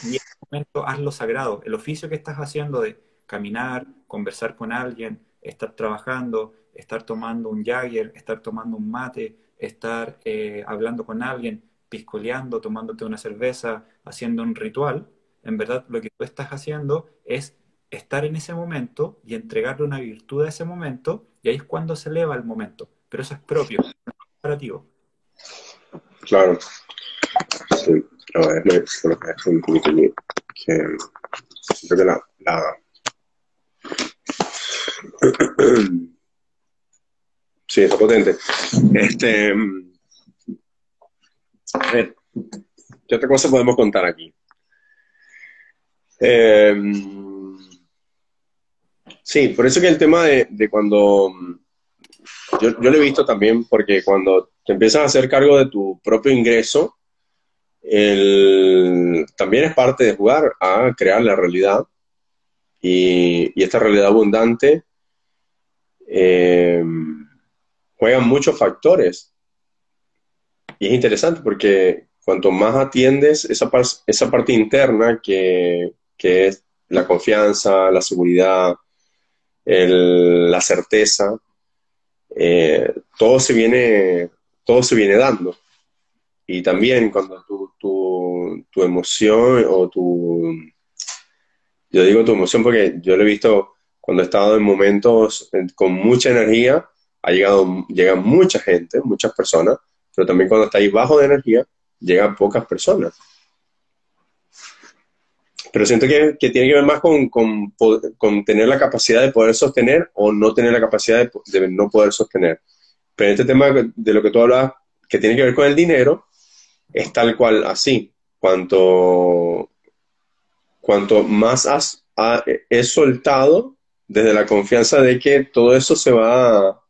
momento hazlo sagrado. El oficio que estás haciendo de caminar, conversar con alguien, estar trabajando, estar tomando un Jagger, estar tomando un mate, estar eh, hablando con alguien, piscoleando, tomándote una cerveza, haciendo un ritual, en verdad lo que tú estás haciendo es estar en ese momento y entregarle una virtud a ese momento, y ahí es cuando se eleva el momento. Pero eso es propio, no es comparativo. Claro. Sí. A ver, me, un poquito que siento que la, la... Sí, está potente. Este, a ver, ¿qué otra cosa podemos contar aquí? Eh, sí, por eso que el tema de, cuando... Yo, yo, lo he visto también porque cuando te empiezas a hacer cargo de tu propio ingreso, el, también es parte de jugar a crear la realidad y, esta realidad abundante eh, juegan muchos factores. Y es interesante porque cuanto más atiendes esa, esa parte interna que, que, es la confianza, la seguridad, el, la certeza, eh, todo, se viene, todo se viene dando. Y también cuando tu, tu, tu emoción o tu... Yo digo tu emoción porque yo lo he visto cuando he estado en momentos con mucha energía, ha llegado, llega mucha gente, muchas personas, pero también cuando estáis bajo de energía, llegan pocas personas. Pero siento que, tiene que ver más con, con, tener la capacidad de poder sostener o no tener la capacidad de, no poder sostener. Pero este tema de lo que tú hablas, que tiene que ver con el dinero, es tal cual así. Cuanto, cuanto más has, he soltado desde la confianza de que todo eso se va,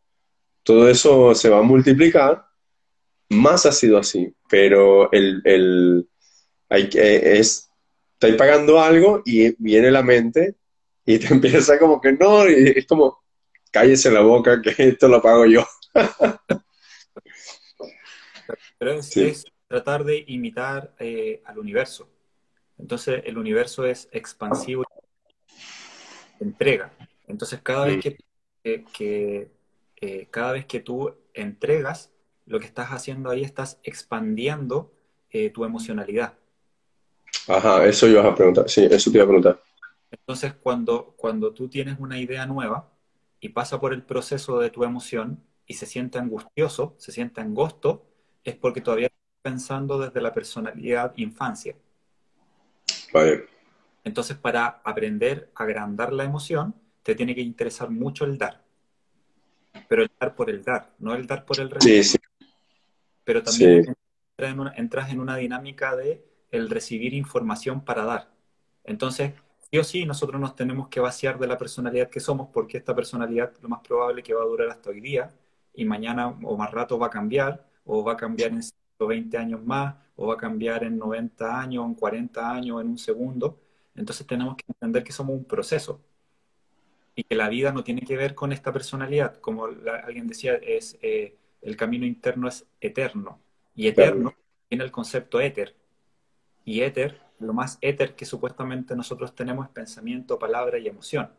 todo eso se va a multiplicar, más ha sido así. Pero el, el hay, es, estáis pagando algo y viene la mente y te empieza como que no, y es como, cállese la boca que esto lo pago yo. Pero es, tratar de imitar eh, al universo. Entonces el universo es expansivo y entrega. Entonces, cada vez que, eh, cada vez que tú entregas, lo que estás haciendo ahí estás expandiendo eh, tu emocionalidad. Ajá, eso iba a preguntar. Sí, eso te iba a preguntar. Entonces, cuando, cuando tú tienes una idea nueva y pasa por el proceso de tu emoción y se siente angustioso, se siente angosto, es porque todavía pensando desde la personalidad infancia. Vale. Entonces, para aprender a agrandar la emoción, te tiene que interesar mucho el dar. Pero el dar por el dar, no el dar por el recibir. Sí, sí. Pero también entras, en una, dinámica de el recibir información para dar. Entonces, sí o sí, nosotros nos tenemos que vaciar de la personalidad que somos, porque esta personalidad lo más probable que va a durar hasta hoy día, y mañana o más rato va a cambiar, o va a cambiar en 120 años más, o va a cambiar en 90 años, en 40 años, en un segundo. Entonces tenemos que entender que somos un proceso y que la vida no tiene que ver con esta personalidad. Como alguien decía, es eh, el camino interno es eterno. Y eterno tiene el concepto éter. Y éter, lo más éter que supuestamente nosotros tenemos es pensamiento, palabra y emoción.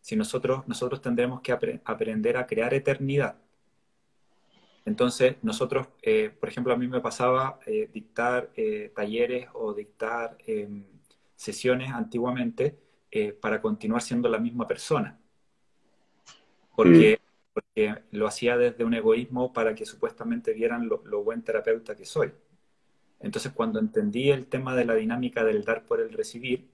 Si nosotros, nosotros tendremos que aprender a crear eternidad. Entonces, nosotros, eh, por ejemplo, a mí me pasaba eh, dictar talleres o dictar em, sesiones antiguamente eh, para continuar siendo la misma persona. Porque, mm. porque, lo hacía desde un egoísmo para que supuestamente vieran lo, buen terapeuta que soy. Entonces, cuando entendí el tema de la dinámica del dar por el recibir,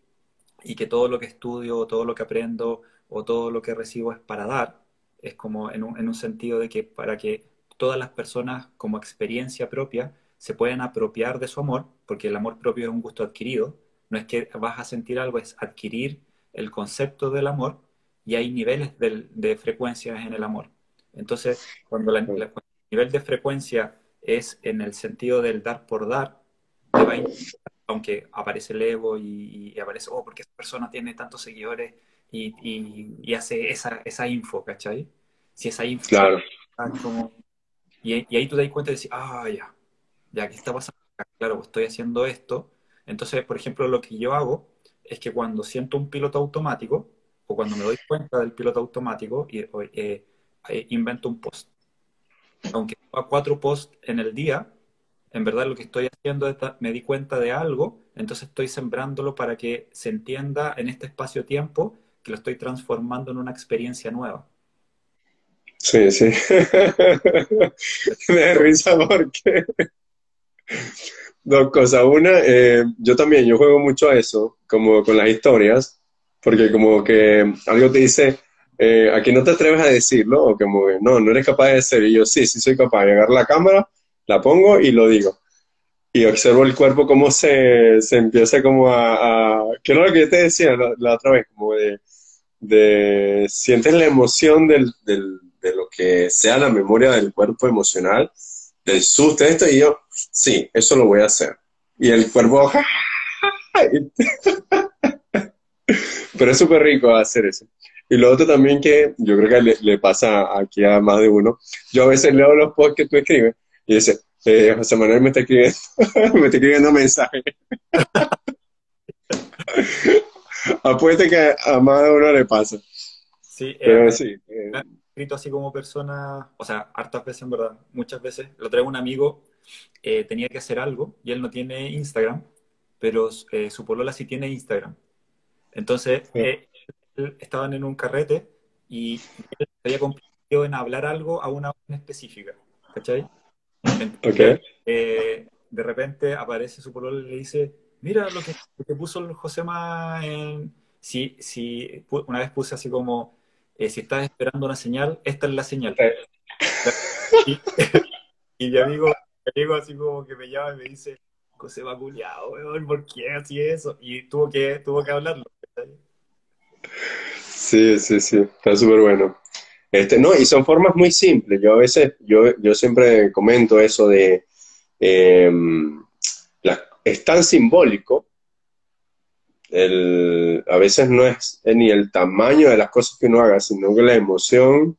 y que todo lo que estudio, todo lo que aprendo o todo lo que recibo es para dar, es como en un, en un sentido de que para que todas las personas como experiencia propia se puedan apropiar de su amor, porque el amor propio es un gusto adquirido, no es que vas a sentir algo, es adquirir el concepto del amor y hay niveles de, de frecuencias en el amor. Entonces, cuando, la, el nivel de frecuencia es en el sentido del dar por dar, te va a aunque aparece el ego y, aparece, oh, porque esa persona tiene tantos seguidores y, y, hace esa, esa info, ¿cachai? Si esa info claro. como... Y, ahí tú te das cuenta y decís, ah, ya, ya, ¿qué está pasando? Claro, estoy haciendo esto. Entonces, por ejemplo, lo que yo hago es que cuando siento un piloto automático, o cuando me doy cuenta del piloto automático, y, eh, eh, invento un post. Aunque haga cuatro posts en el día, en verdad lo que estoy haciendo es, me di cuenta de algo, entonces estoy sembrándolo para que se entienda en este espacio-tiempo que lo estoy transformando en una experiencia nueva. Sí, sí. me da risa porque dos cosas. Una, eh, yo también, yo juego mucho a eso, como con las historias, porque como que algo te dice, eh, aquí no te atreves a decirlo, o como no, no eres capaz de decirlo. Y yo, sí, sí soy capaz de agarrar la cámara la pongo y lo digo. Y observo el cuerpo cómo se, se empieza como a, ¿Qué es lo que yo te decía la, otra vez? Como de, de sientes la emoción del, del, de lo que sea la memoria del cuerpo emocional, del susto, esto, y yo, sí, eso lo voy a hacer. Y el cuerpo, pero es súper rico hacer eso. Y lo otro también que yo creo que le, le, pasa aquí a más de uno, yo a veces leo los posts que tú escribes y dice, eh, José Manuel me está escribiendo, me está escribiendo mensaje. Apueste que a más de uno le pasa. Sí, Pero, eh, sí. Eh. Escrito así como persona, o sea, hartas veces en verdad, muchas veces. Lo traigo un amigo, eh, tenía que hacer algo y él no tiene Instagram, pero su polola sí tiene Instagram. Entonces, estaban en un carrete y él había convertido en hablar algo a una hora específica, ¿cachai? Okay. Eh, de repente aparece su pololo y le dice, mira lo que, puso el Josema en... Si, si, una vez puse así como, eh, si estás esperando una señal, esta es la señal. y, y, mi amigo, mi así como que me llama y me dice, Josema culiado, ¿por qué así eso? Y tuvo que, tuvo que hablarlo. Sí, sí, sí, está súper bueno. Este, no, y son formas muy simples. Yo a veces, yo, yo siempre comento eso de, em, es tan simbólico, el, a veces no es, ni el tamaño de las cosas que uno haga, sino que la emoción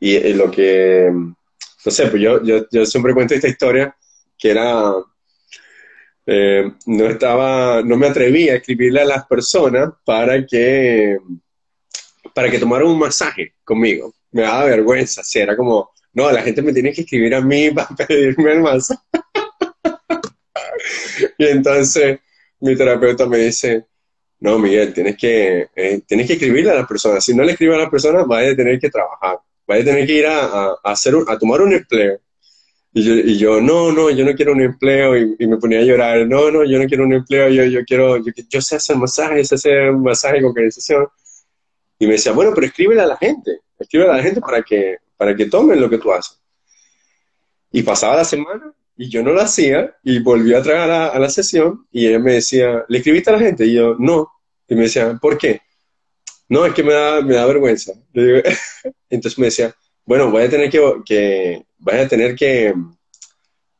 y, lo que, no sé, pues yo, yo, yo, siempre cuento esta historia que era, eh, no estaba, no me atrevía a escribirle a las personas para que para que tomara un masaje conmigo. Me daba vergüenza, si era como, no, la gente me tiene que escribir a mí para pedirme el masaje. y entonces mi terapeuta me dice, no, Miguel, tienes que, eh, tienes que escribirle a las personas. Si no le escribes a las personas, vas a tener que trabajar, vas a tener que ir a, hacer a tomar un empleo. Y yo, y yo, no, no, yo no quiero un empleo. Y, me ponía a llorar, no, no, yo no quiero un empleo, yo, yo quiero, yo, yo sé hacer masajes, sé hacer masaje con organización. Y me decía, bueno, pero escríbele a la gente, escríbele a la gente para que, para que tomen lo que tú haces. Y pasaba la semana y yo no lo hacía y volví a traer a la, sesión y él me decía, ¿le escribiste a la gente? Y yo, no. Y me decía, ¿por qué? No, es que me da, me da vergüenza. Entonces me decía, bueno, voy a tener que, que, a tener que,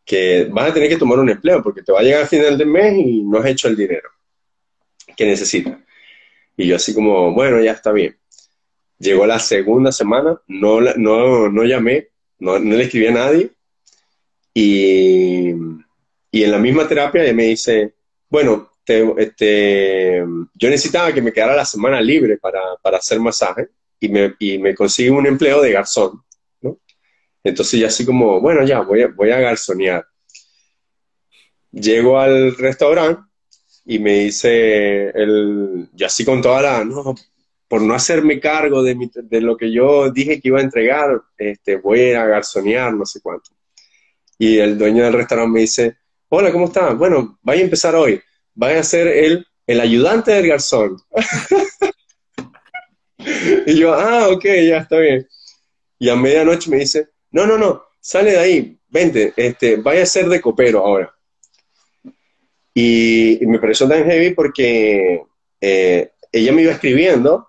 que, vas a tener que tomar un empleo porque te va a llegar al final del mes y no has hecho el dinero que necesitas. Y yo así como, bueno, ya está bien. Llegó la segunda semana, no, no, no llamé, no, le escribí a nadie. Y, y, en la misma terapia ella me dice, bueno, este, yo necesitaba que me quedara la semana libre para, para hacer masaje y me, y me consigue un empleo de garzón. ¿no? Entonces ya así como, bueno, ya voy a, voy a garzonear. Llego al restaurante y me dice, el, y así con toda la, no, por no hacerme cargo de, de lo que yo dije que iba a entregar, este, voy a garzonear, no sé cuánto. Y el dueño del restaurante me dice, hola, ¿cómo está? Bueno, vaya a empezar hoy, vaya a ser el el ayudante del garzón. y yo, ah, ok, ya está bien. Y a medianoche me dice, no, no, no, sale de ahí, vente, este, vaya a ser de copero ahora. Y, me pareció tan heavy porque eh, ella me iba escribiendo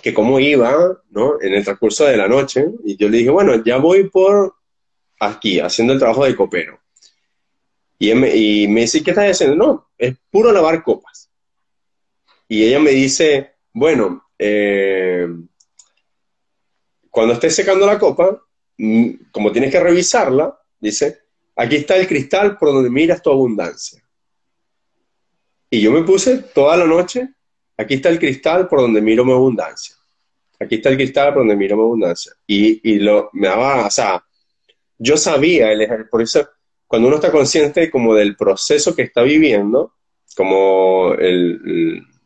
que cómo iba, ¿no? En el transcurso de la noche. Y yo le dije, bueno, ya voy por aquí, haciendo el trabajo de copero. Y, me, y dice, ¿qué estás haciendo? No, es puro lavar copas. Y ella me dice, bueno, eh, cuando estés secando la copa, mm, como tienes que revisarla, dice, aquí está el cristal por donde miras tu abundancia. Y yo me puse toda la noche, aquí está el cristal por donde miro mi abundancia. Aquí está el cristal por donde miro mi abundancia. Y, y lo, me daba, o sea, yo sabía, el, por eso cuando uno está consciente como del proceso que está viviendo, como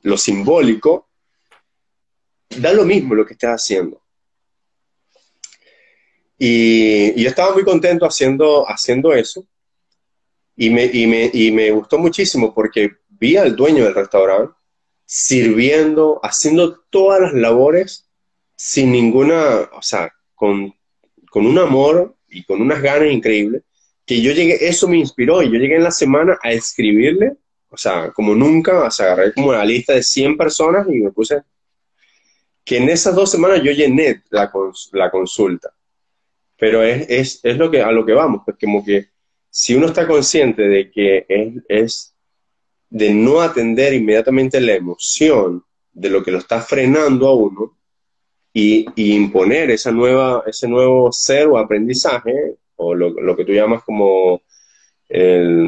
lo simbólico, da lo mismo lo que estás haciendo. Y, yo estaba muy contento haciendo, haciendo eso. Y me, y me, gustó muchísimo porque vi al dueño del restaurante sirviendo, haciendo todas las labores sin ninguna, o sea, con, con un amor y con unas ganas increíbles que yo llegué, eso me inspiró y yo llegué en la semana a escribirle, o sea, como nunca, o sea, agarré como la lista de 100 personas y me puse que en esas dos semanas yo llené la, la consulta. Pero es, es, es, lo que, a lo que vamos, pues como que si uno está consciente de que es, es de no atender inmediatamente la emoción de lo que lo está frenando a uno y, y imponer esa nueva, ese nuevo ser o aprendizaje, o lo, que tú llamas como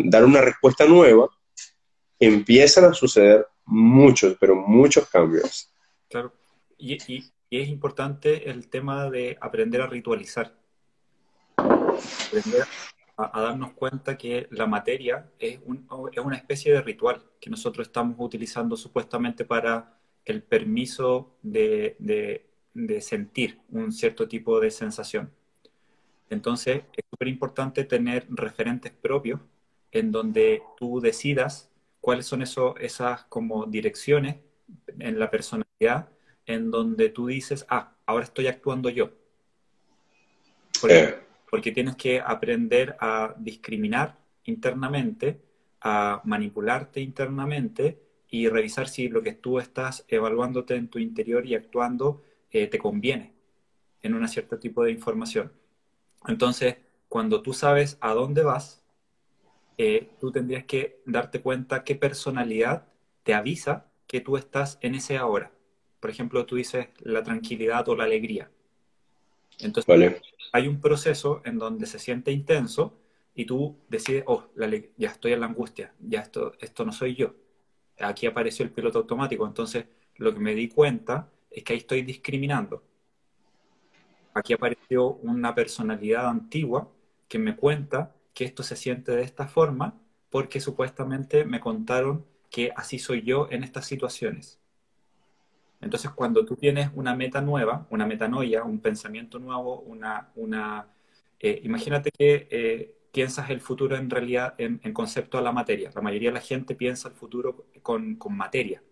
dar una respuesta nueva, empiezan a suceder muchos, pero muchos cambios. Claro, y, es importante el tema de aprender a ritualizar, aprender a, darnos cuenta que la materia es, es una especie de ritual que nosotros estamos utilizando supuestamente para el permiso de sentir un cierto tipo de sensación. Entonces, es súper importante tener referentes propios en donde tú decidas cuáles son esas como direcciones en la personalidad en donde tú dices, ah, ahora estoy actuando yo. Porque, porque tienes que aprender a discriminar internamente, a manipularte internamente y revisar si lo que tú estás evaluándote en tu interior y actuando eh, te conviene en un cierto tipo de información. Entonces, cuando tú sabes a dónde vas, eh, tú tendrías que darte cuenta qué personalidad te avisa que tú estás en ese ahora. Por ejemplo, tú dices la tranquilidad o la alegría. Entonces, hay un proceso en donde se siente intenso y tú decides, oh, ya estoy en la angustia, ya esto, esto no soy yo. Aquí apareció el piloto automático. Entonces, lo que me di cuenta es que ahí estoy discriminando aquí apareció una personalidad antigua que me cuenta que esto se siente de esta forma porque supuestamente me contaron que así soy yo en estas situaciones. Entonces, cuando tú tienes una meta nueva, una metanoia, un pensamiento nuevo, una, una eh, imagínate que eh, piensas el futuro en realidad en, concepto a la materia. La mayoría de la gente piensa el futuro con, con materia.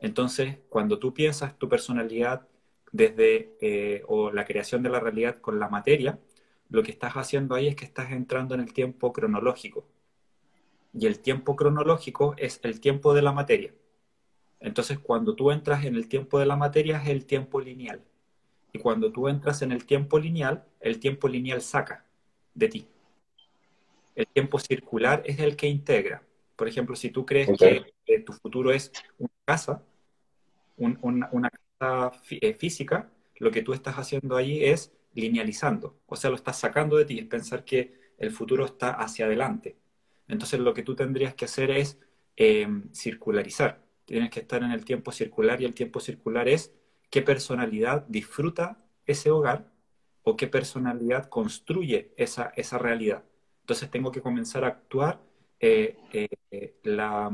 Entonces, cuando tú piensas tu personalidad desde eh, o la creación de la realidad con la materia, lo que estás haciendo ahí es que estás entrando en el tiempo cronológico. Y el tiempo cronológico es el tiempo de la materia. Entonces, cuando tú entras en el tiempo de la materia es el tiempo lineal. Y cuando tú entras en el tiempo lineal, el tiempo lineal saca de ti. El tiempo circular es el que integra. Por ejemplo, si tú crees que, tu futuro es una casa, una, una eh, física, lo que tú estás haciendo ahí es linealizando, o sea, lo estás sacando de ti, es pensar que el futuro está hacia adelante. Entonces lo que tú tendrías que hacer es em, circularizar, tienes que estar en el tiempo circular y el tiempo circular es qué personalidad disfruta ese hogar o qué personalidad construye esa, esa realidad. Entonces tengo que comenzar a actuar eh, eh, la,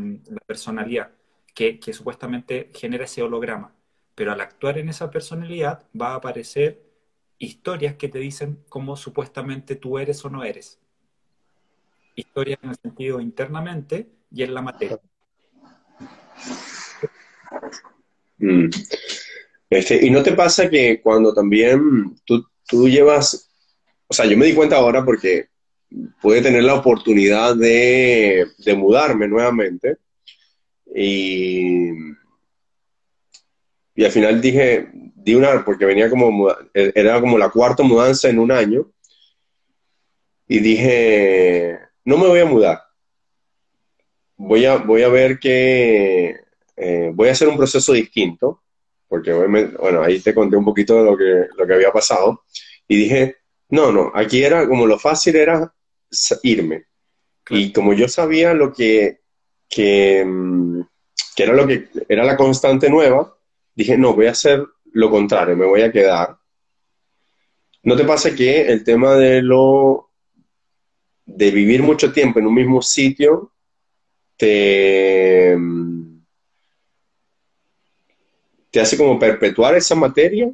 personalidad que, supuestamente genera ese holograma pero al actuar en esa personalidad va a aparecer historias que te dicen cómo supuestamente tú eres o no eres. Historias en el sentido internamente y en la materia. Mm. Este, ¿Y no te pasa que cuando también tú, tú llevas, o sea, yo me di cuenta ahora porque pude tener la oportunidad de mudarme nuevamente y, y al final dije, di una, porque venía como, era como la cuarta mudanza en un año y dije, no me voy a mudar. Voy a, voy a ver que eh, voy a hacer un proceso distinto, porque bueno, ahí te conté un poquito de lo que, lo que había pasado, y dije, no, no, aquí era como lo fácil era irme. Y como yo sabía lo que, que, mm, que, era lo que era la constante nueva, dije, no, voy a hacer lo contrario, me voy a quedar. ¿No te pasa que el tema de lo de vivir mucho tiempo en un mismo sitio te, te hace como perpetuar esa materia?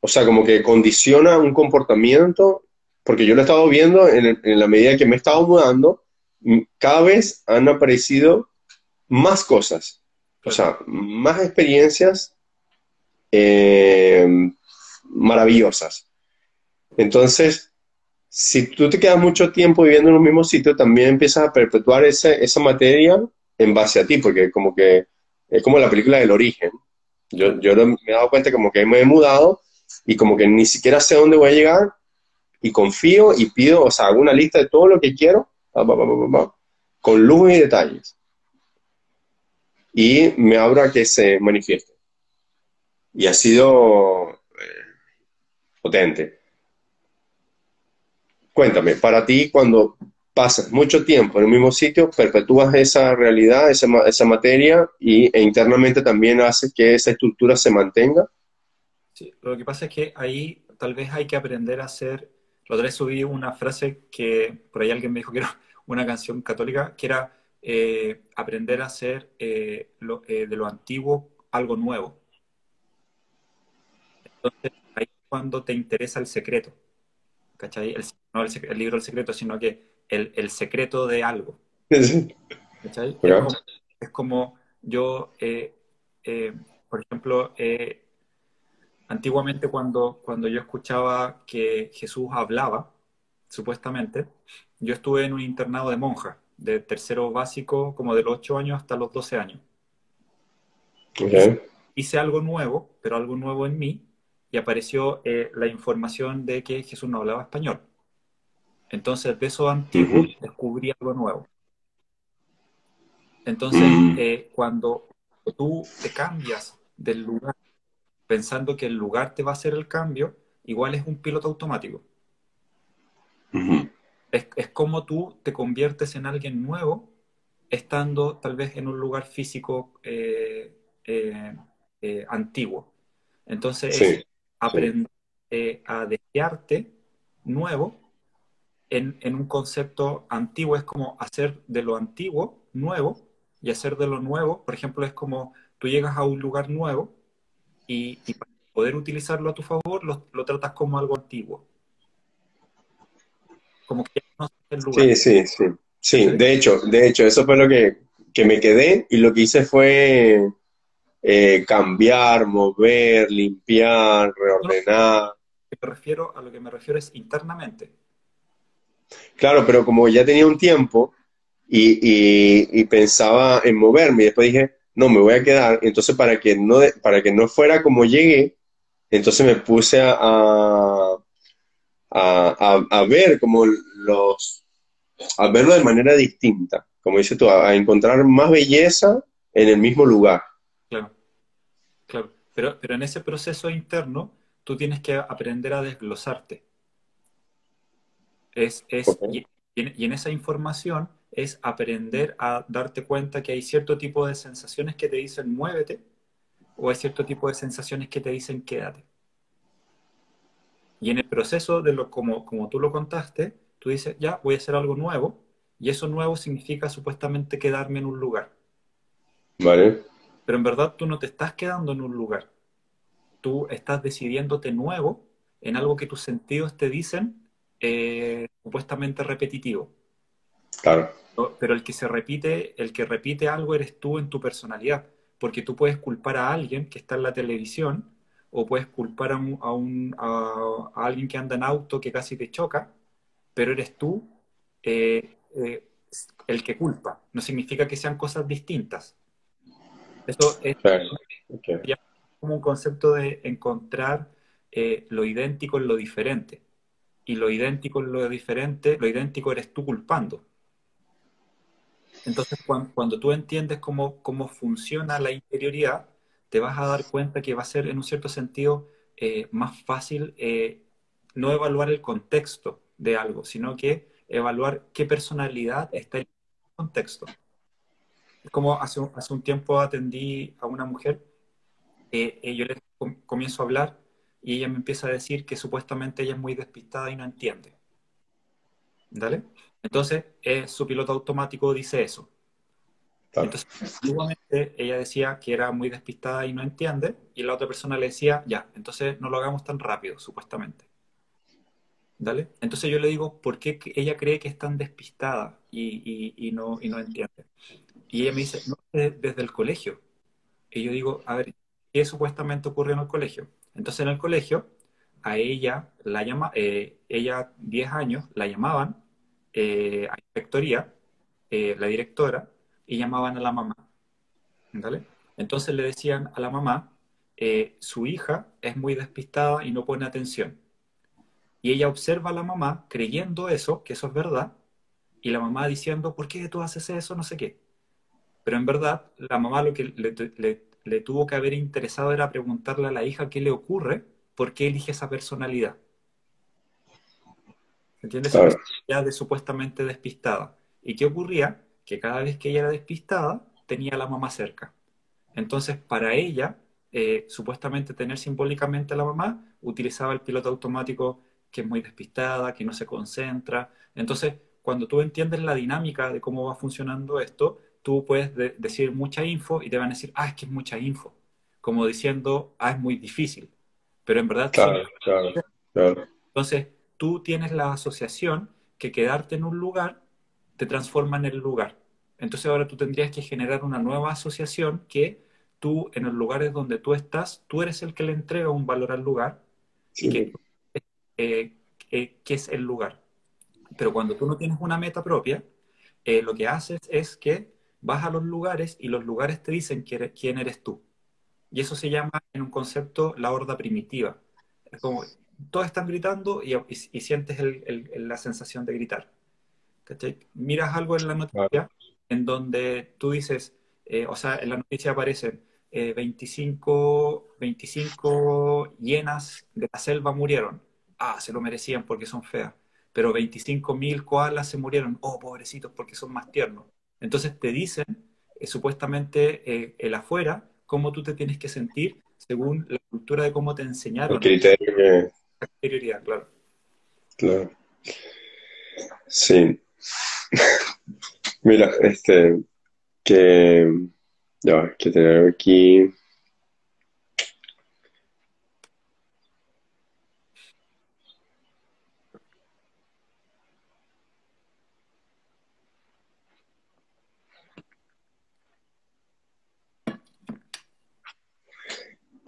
O sea, como que condiciona un comportamiento, porque yo lo he estado viendo en, la medida que me he estado mudando, cada vez han aparecido más cosas, o sea, más experiencias eh, maravillosas. Entonces, si tú te quedas mucho tiempo viviendo en un mismo sitio, también empiezas a perpetuar esa materia en base a ti, porque como que es como la película del origen. Yo, yo me he dado cuenta como que me he mudado y como que ni siquiera sé dónde voy a llegar y confío y pido, o sea, hago una lista de todo lo que quiero, con luz y detalles. Y me abro que se manifieste. Y ha sido eh, potente. Cuéntame, para ti cuando pasas mucho tiempo en el mismo sitio, perpetúas esa realidad, esa, esa materia y, e internamente también hace que esa estructura se mantenga. Sí, lo que pasa es que ahí tal vez hay que aprender a hacer. La otra vez subí una frase que por ahí alguien me dijo que era una canción católica, que era eh, aprender a hacer eh, eh, de lo antiguo algo nuevo. Entonces, ahí es cuando te interesa el secreto. ¿cachai? no el, libro del secreto, sino que el, secreto de algo. ¿cachai? Es, como, yo, por ejemplo, antiguamente cuando, cuando yo escuchaba que Jesús hablaba, supuestamente, yo estuve en un internado de monjas, de tercero básico, como de los 8 años hasta los 12 años. Hice algo nuevo, pero algo nuevo en mí, y apareció eh, la información de que Jesús no hablaba español. Entonces, de eso antiguo descubrí algo nuevo. Entonces, mm. eh, cuando tú te cambias del lugar pensando que el lugar te va a hacer el cambio, igual es un piloto automático. es, como tú te conviertes en alguien nuevo estando tal vez en un lugar físico eh, antiguo. Entonces, aprender eh, a desearte nuevo en, un concepto antiguo. Es como hacer de lo antiguo nuevo y hacer de lo nuevo, por ejemplo, es como tú llegas a un lugar nuevo y, para poder utilizarlo a tu favor lo, tratas como algo antiguo. Como que no el lugar. Sí, sí, sí. Sí, de hecho, de hecho, eso fue lo que, que me quedé y lo que hice fue eh, cambiar, mover, limpiar, reordenar. Me refiero, a lo que me refiero es internamente. Claro, pero como ya tenía un tiempo y, pensaba en moverme y después dije, no, me voy a quedar. Entonces, para que no, para que no fuera como llegué, entonces me puse a, a, a, ver como los, a verlo de manera distinta, como dices tú, a encontrar más belleza en el mismo lugar. Pero, pero en ese proceso interno, tú tienes que aprender a desglosarte. Es, y, en, esa información es aprender a darte cuenta que hay cierto tipo de sensaciones que te dicen muévete o hay cierto tipo de sensaciones que te dicen quédate. Y en el proceso de lo como, como tú lo contaste, tú dices, ya, voy a hacer algo nuevo, y eso nuevo significa supuestamente quedarme en un lugar. Vale pero en verdad tú no te estás quedando en un lugar. Tú estás decidiéndote nuevo en algo que tus sentidos te dicen eh, supuestamente repetitivo. Claro. Pero el que se repite, el que repite algo eres tú en tu personalidad. porque tú puedes culpar a alguien que está en la televisión o puedes culpar a, un, a, alguien que anda en auto que casi te choca, pero eres tú eh, eh, el que culpa. No significa que sean cosas distintas. Eso es como un concepto de encontrar eh, lo idéntico en lo diferente. Y lo idéntico en lo diferente, lo idéntico eres tú culpando. Entonces, cuando, tú entiendes cómo, cómo, funciona la interioridad, te vas a dar cuenta que va a ser, en un cierto sentido, eh, más fácil eh, no evaluar el contexto de algo, sino que evaluar qué personalidad está en el contexto. Como hace, hace un tiempo atendí a una mujer, eh, yo le comienzo a hablar y ella me empieza a decir que supuestamente ella es muy despistada y no entiende. ¿Dale? Entonces, eh, su piloto automático dice eso. Entonces, nuevamente ella decía que era muy despistada y no entiende, y la otra persona le decía, ya, entonces no lo hagamos tan rápido, supuestamente. ¿Dale? Entonces yo le digo, ¿por qué ella cree que es tan despistada y, no, no entiende? Y ella me dice, no, desde el colegio. Y yo digo, a ver, ¿qué supuestamente ocurrió en el colegio? Entonces en el colegio, a ella, la llama, eh, ella 10 años, la llamaban eh, a eh, la directora, y llamaban a la mamá. Entonces le decían a la mamá, eh, su hija es muy despistada y no pone atención. Y ella observa a la mamá creyendo eso, que eso es verdad, y la mamá diciendo, ¿por qué tú haces eso? No sé qué. Pero en verdad, la mamá lo que le tuvo que haber interesado era preguntarle a la hija qué le ocurre, por qué elige esa personalidad. ¿Entiendes? Ya de supuestamente despistada. ¿Y qué ocurría? Que cada vez que ella era despistada, tenía a la mamá cerca. Entonces, para ella, eh, supuestamente tener simbólicamente a la mamá, utilizaba el piloto automático que es muy despistada, que no se concentra. Entonces, cuando tú entiendes la dinámica de cómo va funcionando esto, tú puedes decir mucha info y te van a decir, ah, es que es mucha info. Como diciendo, ah, es muy difícil. Pero en verdad... Claro, claro, claro. Entonces, tú tienes la asociación que quedarte en un lugar te transforma en el lugar. Entonces ahora tú tendrías que generar una nueva asociación que tú, en los lugares donde tú estás, tú eres el que le entrega un valor al lugar y que, eh, eh, es el lugar. Pero cuando tú no tienes una meta propia, eh, lo que haces es que vas a los lugares y los lugares te dicen quién eres tú. Y eso se llama en un concepto la horda primitiva. Es como, todos están gritando y, sientes la sensación de gritar. Miras algo en la noticia en donde tú dices, eh, o sea, en la noticia aparecen 25, eh, 25 hienas de la selva murieron. Ah, se lo merecían porque son feas. Pero 25.000 koalas se murieron. Oh, pobrecitos, porque son más tiernos. Entonces te dicen, eh, supuestamente, el afuera, cómo tú te tienes que sentir según la cultura de cómo te enseñaron. El criterio que, Exterioridad, claro. Claro. Sí. Mira, este, que, ya, que tener aquí.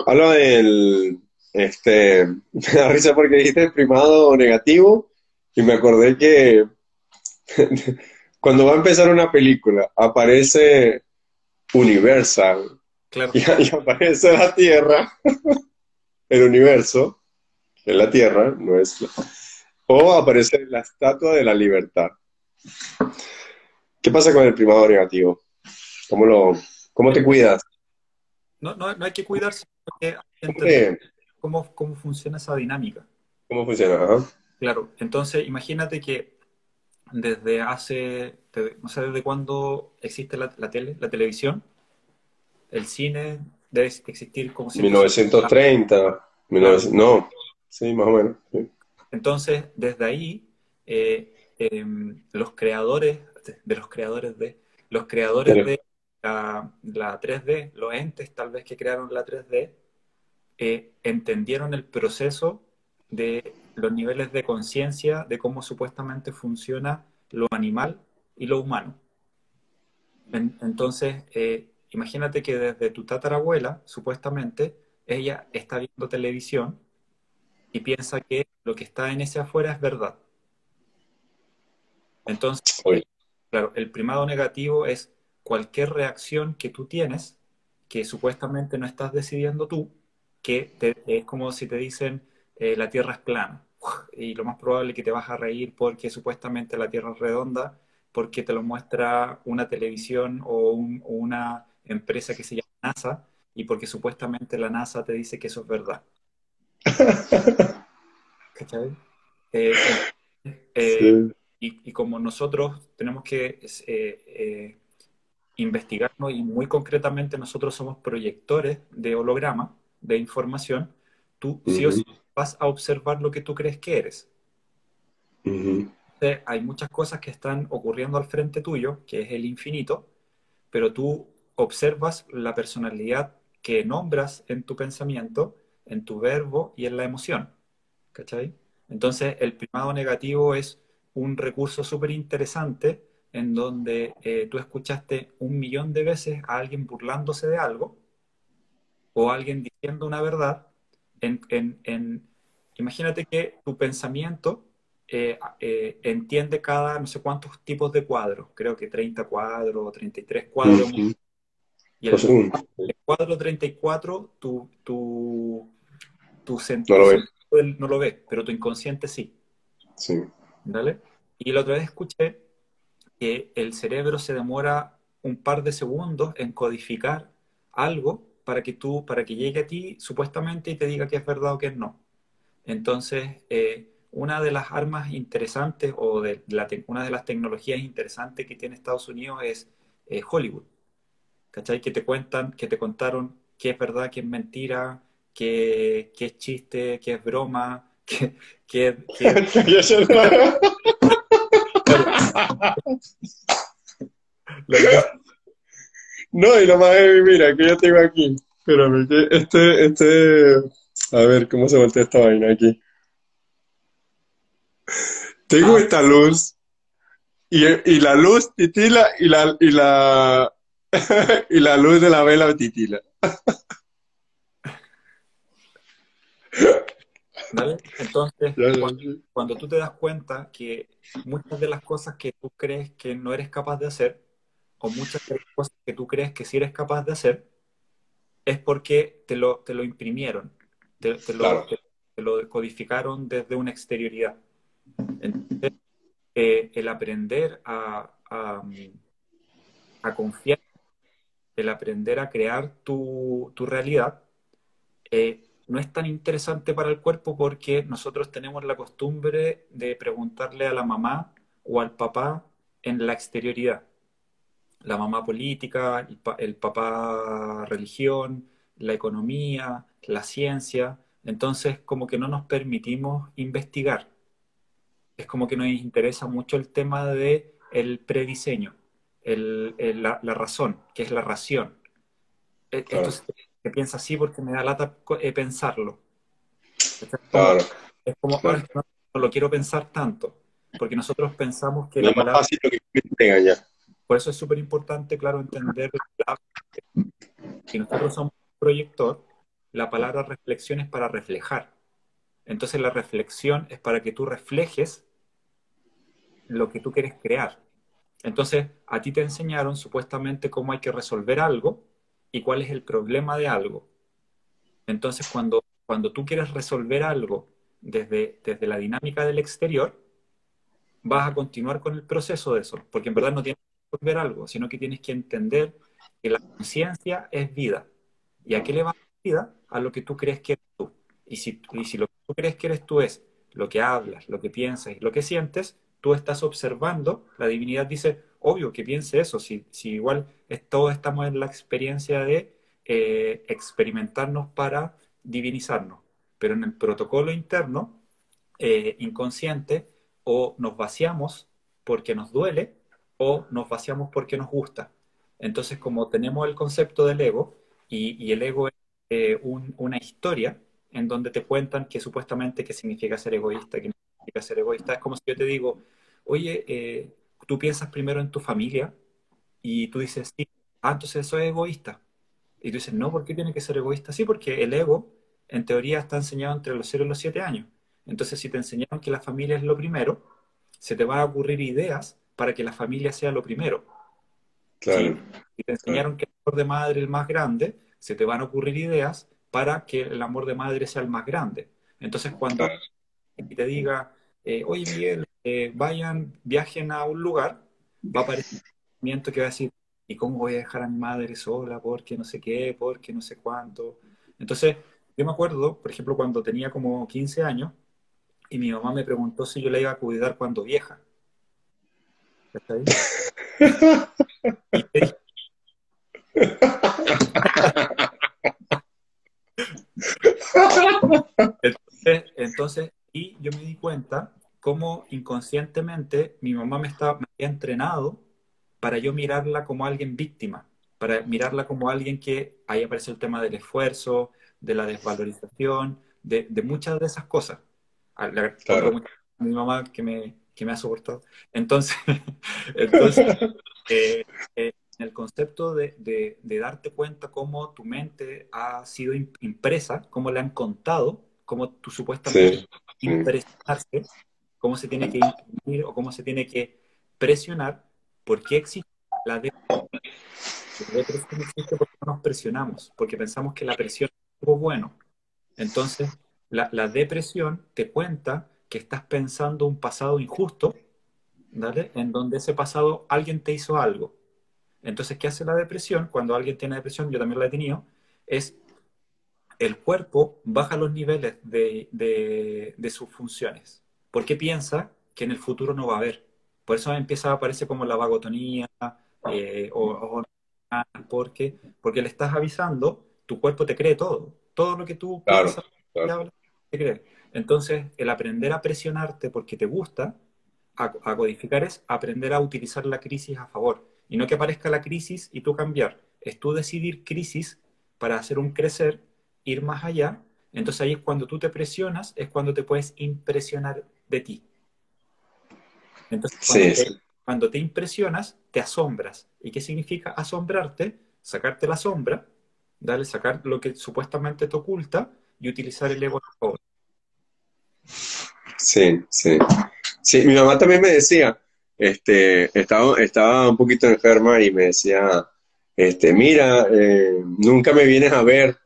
Habla del, este, me da risa porque dijiste primado negativo y me acordé que cuando va a empezar una película aparece Universal y, aparece la Tierra, el universo, en la Tierra, no es... O aparece la Estatua de la Libertad. ¿Qué pasa con el primado negativo? ¿Cómo, lo, cómo te cuidas? No, no, no hay que cuidarse porque cómo, cómo funciona esa dinámica. ¿Cómo funciona? Claro, entonces imagínate que desde hace, no sé desde cuándo existe la, tele, la televisión, el cine debe existir como si 1930, no, sí, más o menos. Entonces, desde ahí, eh, em, los creadores, de los creadores de, los creadores de la, la 3D, los entes tal vez que crearon la 3D, eh, entendieron el proceso de los niveles de conciencia de cómo supuestamente funciona lo animal y lo humano. entonces, eh, imagínate que desde tu tatarabuela, supuestamente, ella está viendo televisión y piensa que lo que está en ese afuera es verdad. Entonces, claro, el primado negativo es cualquier reacción que tú tienes, que supuestamente no estás decidiendo tú, que es como si te dicen eh, la Tierra es plana. Y lo más probable es que te vas a reír porque supuestamente la Tierra es redonda, porque te lo muestra una televisión o, una empresa que se llama NASA, y porque supuestamente la NASA te dice que eso es verdad. ¿Cachai? Eh, eh, y, como nosotros tenemos que eh, investigarnos y muy concretamente nosotros somos proyectores de holograma, de información, tú sí o sí vas a observar lo que tú crees que eres. hay muchas cosas que están ocurriendo al frente tuyo, que es el infinito, pero tú observas la personalidad que nombras en tu pensamiento, en tu verbo y en la emoción. ¿Cachai? Entonces, el primado negativo es un recurso súper interesante en donde eh, tú escuchaste un millón de veces a alguien burlándose de algo o alguien diciendo una verdad. En, imagínate que tu pensamiento eh, eh, entiende cada no sé cuántos tipos de cuadros, creo que 30 cuadros, 33 cuadros. Y el, cuadro 34, tu, tu, tu sentido no lo, ve. pero tu inconsciente sí. Sí. ¿Vale? Y la otra vez escuché que el cerebro se demora un par de segundos en codificar algo para que tú, para que llegue a ti supuestamente y te diga que es verdad o que es no. Entonces, eh, una de las armas interesantes o de la, una de las tecnologías interesantes que tiene Estados Unidos es eh, Hollywood. ¿Cachai? Que te cuentan, que te contaron qué es verdad, qué es mentira, qué, qué es chiste, qué es broma, qué, qué, no, y lo más mira, que yo tengo aquí. Espérame, que este, este, a ver, ¿cómo se voltea esta vaina aquí? Tengo ah. esta luz y, y, la luz titila y la, y la, y la luz de la vela titila. Entonces, cuando, tú te das cuenta que muchas de las cosas que tú crees que no eres capaz de hacer, o muchas de las cosas que tú crees que sí eres capaz de hacer, es porque te lo, te lo imprimieron, te, lo, lo, codificaron desde una exterioridad. Entonces, eh, el aprender a, a confiar el aprender a crear tu, realidad, eh, no es tan interesante para el cuerpo porque nosotros tenemos la costumbre de preguntarle a la mamá o al papá en la exterioridad. La mamá política, el, papá religión, la economía, la ciencia. Entonces, como que no nos permitimos investigar. Es como que nos interesa mucho el tema de el prediseño la, razón, que es la ración. E, esto se, piensa así porque me da lata eh, pensarlo. Claro. Es como, no, lo quiero pensar tanto, porque nosotros pensamos que la palabra... Por eso es súper importante, claro, entender que nosotros somos un proyector, la palabra reflexión es para reflejar. Entonces la reflexión es para que tú reflejes lo que tú quieres crear. Entonces, a ti te enseñaron supuestamente cómo hay que resolver algo y cuál es el problema de algo. Entonces, cuando, cuando tú quieres resolver algo desde, desde la dinámica del exterior, vas a continuar con el proceso de eso, porque en verdad no tienes resolver algo, sino que tienes que entender que la conciencia es vida. ¿Y a qué le va vida? A lo que tú crees que eres tú. Y si, y si lo que tú crees que eres tú es lo que hablas, lo que piensas y lo que sientes, tú estás observando, la divinidad dice, obvio que piense eso, si, si igual todos estamos en la experiencia de eh, experimentarnos para divinizarnos, pero en el protocolo interno, eh, inconsciente, o nos vaciamos porque nos duele o nos vaciamos porque nos gusta. Entonces, como tenemos el concepto del ego, y, el ego es eh, una historia en donde te cuentan que supuestamente qué significa ser egoísta, qué significa ser egoísta, es como si yo te digo, oye, eh, tú piensas primero en tu familia y tú dices, sí, ah, entonces es egoísta. Y tú dices, no, ¿por qué tiene que ser egoísta? Sí, porque el ego, en teoría, está enseñado entre los 0 y los 7 años. Entonces, si te enseñaron que la familia es lo primero, se te van a ocurrir ideas para que la familia sea lo primero. Claro. Si te enseñaron que el amor de madre es el más grande, se te van a ocurrir ideas para que el amor de madre sea el más grande. Entonces, cuando te diga, eh, oye Miguel, eh, vayan, viajen a un lugar, va a aparecer un sentimiento que va a decir, ¿y cómo voy a dejar a mi madre sola? Porque no sé qué, porque no sé cuánto. Entonces, yo me acuerdo, por ejemplo, cuando tenía como 15 años, y mi mamá me preguntó si yo la iba a cuidar cuando vieja. Entonces, entonces, y yo me di cuenta cómo inconscientemente mi mamá me, estaba, me había entrenado para yo mirarla como alguien víctima, para mirarla como alguien que ahí aparece el tema del esfuerzo, de la desvalorización, de, de muchas de esas cosas. Claro. Mi mamá que me, que me ha soportado. Entonces, entonces eh, eh, en el concepto de, de, de, darte cuenta cómo tu mente ha sido impresa, cómo le han contado, cómo tú supuestamente sí. impresionarse, cómo se tiene que imprimir o cómo se tiene que presionar, ¿por qué existe la depresión? La depresión existe porque nos presionamos, porque pensamos que la presión es algo bueno. Entonces, la, la depresión te cuenta que estás pensando un pasado injusto, ¿vale? En donde ese pasado alguien te hizo algo. Entonces, ¿qué hace la depresión? Cuando alguien tiene depresión, yo también la he tenido, es el cuerpo baja los niveles de, de, de sus funciones, porque piensa que en el futuro no va a haber. Por eso empieza a aparecer como la vagotonía eh, o, o, porque, porque le estás avisando, tu cuerpo te cree todo. Todo lo que tú claro, piensas, claro. te cree. Entonces, el aprender a presionarte porque te gusta, a, a, codificar es aprender a utilizar la crisis a favor. Y no que aparezca la crisis y tú cambiar. Es tú decidir crisis para hacer un crecer, ir más allá. Entonces ahí es cuando tú te presionas, es cuando te puedes impresionar de ti. Entonces, cuando, sí, te, sí. cuando te impresionas, te asombras. ¿Y qué significa asombrarte? Sacarte la sombra, darle, sacar lo que supuestamente te oculta y utilizar el ego a favor. Sí, sí. Sí, mi mamá también me decía, este, estaba, estaba un poquito enferma y me decía, este, mira, eh, nunca me vienes a ver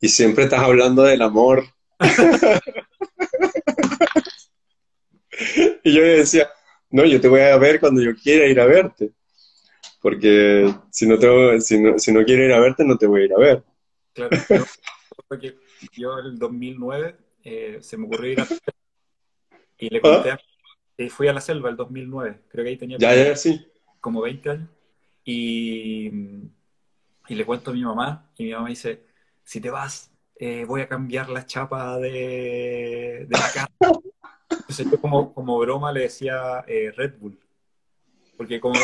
y siempre estás hablando del amor. y yo le decía, no, yo te voy a ver cuando yo quiera ir a verte, porque si no, te, si no, si no quiero ir a verte, no te voy a ir a ver. Claro, yo, yo el 2009 eh, se me ocurrió ir a y le conté a eh, fui a la selva el 2009, creo que ahí tenía ya, ya, sí. como 20 años, y, y, le cuento a mi mamá, y mi mamá dice, si te vas, eh, voy a cambiar la chapa de, de la casa. Entonces yo como, como broma le decía eh, Red Bull, porque como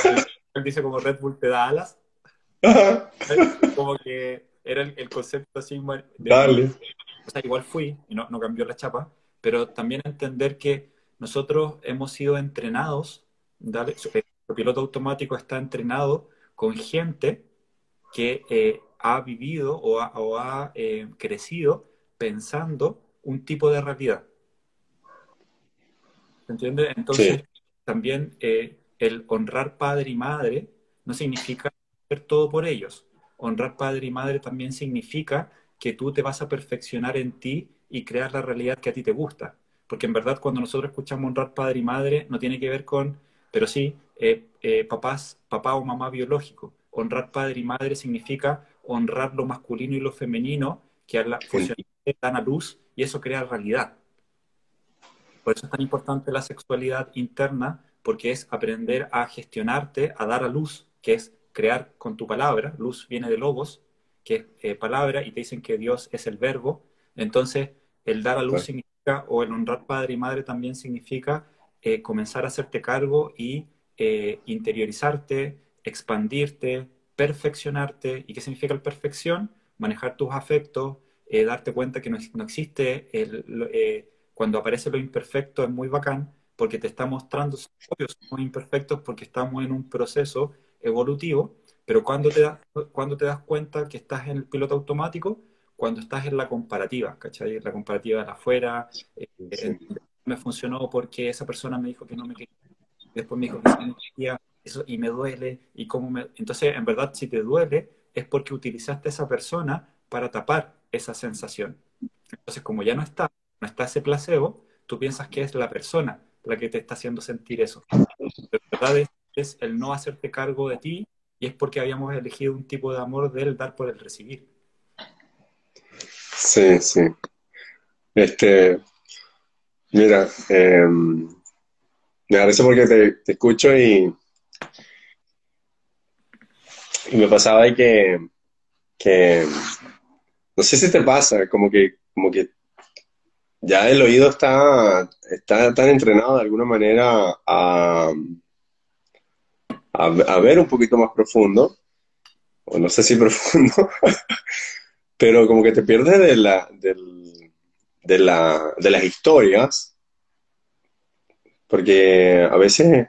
él dice como Red Bull te da alas, como que era el, el concepto así. De, Dale. O sea, igual fui, y no, no cambió la chapa, pero también entender que nosotros hemos sido entrenados, ¿dale? el piloto automático está entrenado con gente que eh, ha vivido o ha, o ha eh, crecido pensando un tipo de realidad. ¿Se entiende? Entonces, sí. también eh, el honrar padre y madre no significa hacer todo por ellos. Honrar padre y madre también significa que tú te vas a perfeccionar en ti y crear la realidad que a ti te gusta porque en verdad cuando nosotros escuchamos honrar padre y madre no tiene que ver con, pero sí, eh, eh, papás, papá o mamá biológico. Honrar padre y madre significa honrar lo masculino y lo femenino que a la sí. dan a luz y eso crea realidad. Por eso es tan importante la sexualidad interna, porque es aprender a gestionarte, a dar a luz, que es crear con tu palabra. Luz viene de logos, que es eh, palabra, y te dicen que Dios es el verbo. Entonces, el dar a luz claro. significa o el honrar padre y madre también significa eh, comenzar a hacerte cargo y eh, interiorizarte, expandirte, perfeccionarte. ¿Y qué significa la perfección? Manejar tus afectos, eh, darte cuenta que no, no existe, el, cuando aparece lo imperfecto es muy bacán porque te está mostrando, obvio, somos imperfectos porque estamos en un proceso evolutivo, Pero cuando te, das, cuando te das cuenta que estás en el piloto automático, cuando estás en la comparativa, ¿cachai? La comparativa de afuera, eh, me funcionó porque esa persona me dijo que no me quería, después me dijo que sí me quería, eso, y me duele, y cómo me... Entonces, en verdad, si te duele, es porque utilizaste a esa persona para tapar esa sensación. Entonces, como ya no está, no está ese placebo, tú piensas que es la persona la que te está haciendo sentir eso. La verdad es, es el no hacerte cargo de ti y es porque habíamos elegido un tipo de amor del dar por el recibir. Sí, sí. Este, mira, eh, me parece porque te, escucho y, y me pasaba de que, que, no sé si te pasa, como que, como que ya el oído está, está tan entrenado de alguna manera a, a, ver un poquito más profundo, o no sé si profundo, pero como que te pierdes de, la, de, la, de las historias, porque a veces,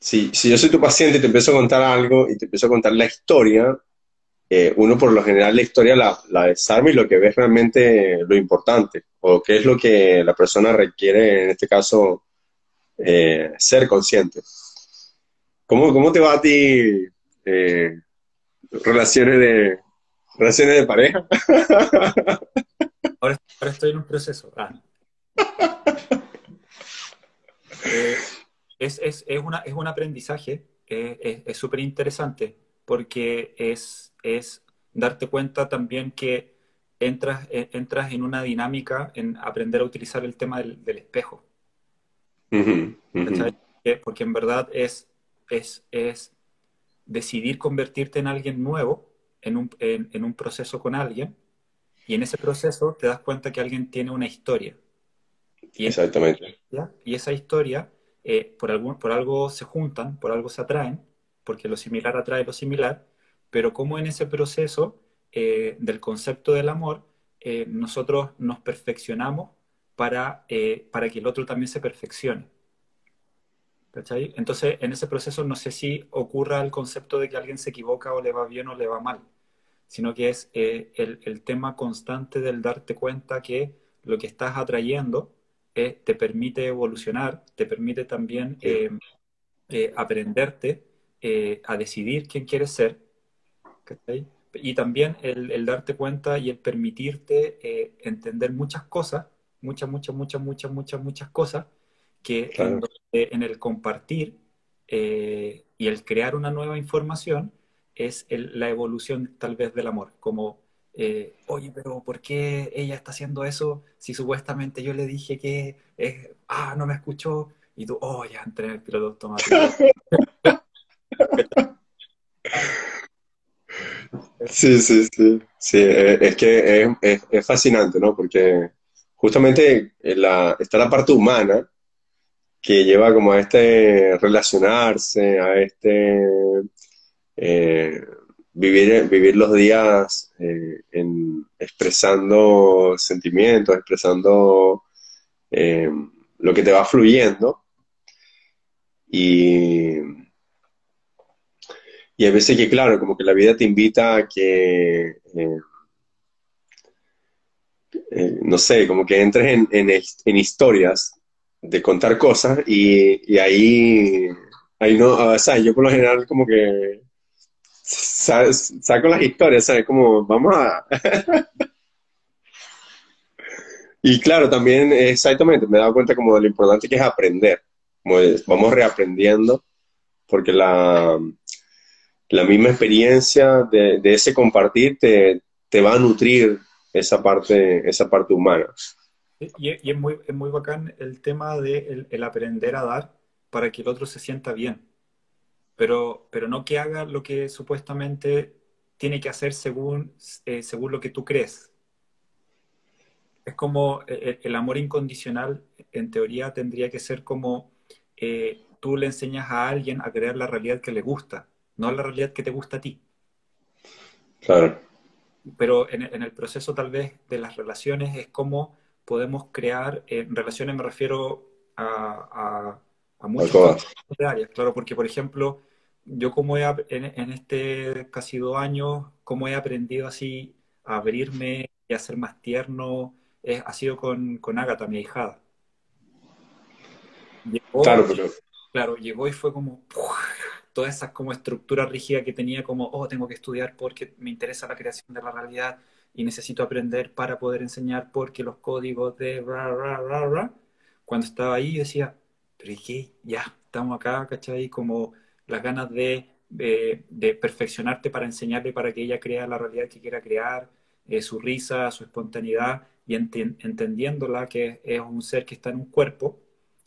si, si yo soy tu paciente y te empiezo a contar algo y te empiezo a contar la historia, eh, uno por lo general la historia la, la, desarma y lo que ve es realmente lo importante, o qué es lo que la persona requiere, en este caso, eh, ser consciente. ¿Cómo, ¿Cómo, te va a ti eh, relaciones, de, relaciones de pareja? Ahora, estoy en un proceso. Ah. es, es, es, una, es un aprendizaje, es súper interesante porque es, es darte cuenta también que entras, eh, entras en una dinámica en aprender a utilizar el tema del, espejo. Porque en verdad es, es, es decidir convertirte en alguien nuevo, en un, en, un proceso con alguien, y en ese proceso te das cuenta que alguien tiene una historia. Y Exactamente. y esa historia, eh, por, algún, por algo se juntan, por algo se atraen, porque lo similar atrae lo similar, pero como en ese proceso eh, del concepto del amor, eh, nosotros nos perfeccionamos para, eh, para que el otro también se perfeccione. ¿Cachai? Entonces, en ese proceso no sé si ocurra el concepto de que alguien se equivoca o le va bien o le va mal, sino que es el, el, tema constante del darte cuenta que lo que estás atrayendo te permite evolucionar, te permite también aprenderte eh, a decidir quién quieres ser, y también el, darte cuenta y el permitirte eh, entender muchas cosas, muchas, muchas, muchas, muchas, muchas, muchas cosas, que en, el compartir eh, y el crear una nueva información es la evolución tal vez del amor, como, oye, pero ¿por qué ella está haciendo eso si supuestamente yo le dije que, ah, no me escuchó? Y tú, oh, ya entré en el piloto automático. Sí, sí, sí. Sí, eh, es que es, fascinante, ¿no? Porque justamente la, está la parte humana que lleva como a este relacionarse, a este eh, vivir, vivir los días eh, en, expresando sentimientos, expresando lo que te va fluyendo. Y y a veces que, claro, como que la vida te invita a que, eh, no sé, como que entres en, en, historias de contar cosas y, ahí, ahí no, o sea, yo por lo general como que saco las historias, ¿sabes? Como, vamos a... y claro, también exactamente, me he dado cuenta como de lo importante que es aprender, como vamos reaprendiendo, porque la la misma experiencia de, ese compartir te, va a nutrir esa parte, esa parte humana. Y, es, muy, es muy bacán el tema de el, aprender a dar para que el otro se sienta bien, pero, pero no que haga lo que supuestamente tiene que hacer según, eh, según lo que tú crees. Es como eh, eh, el, amor incondicional, en teoría, tendría que ser como tú le enseñas a alguien a crear la realidad que le gusta no la realidad que te gusta a ti. Claro. Pero en, el proceso tal vez de las relaciones es como podemos crear, en relaciones me refiero a, a, a muchas áreas, claro, porque por ejemplo, yo como he, en, este casi dos años, como he aprendido así a abrirme y a ser más tierno, ha sido con, con Agatha, mi hijada. claro, pero... claro, llegó y fue como toda esa como estructura rígida que tenía como, oh, tengo que estudiar porque me interesa la creación de la realidad y necesito aprender para poder enseñar porque los códigos de Cuando estaba ahí decía, pero ¿y qué? Ya, estamos acá, ¿cachai? Como las ganas de, de, perfeccionarte para enseñarle para que ella crea la realidad que quiera crear, eh, su risa, su espontaneidad y entendiéndola que es un ser que está en un cuerpo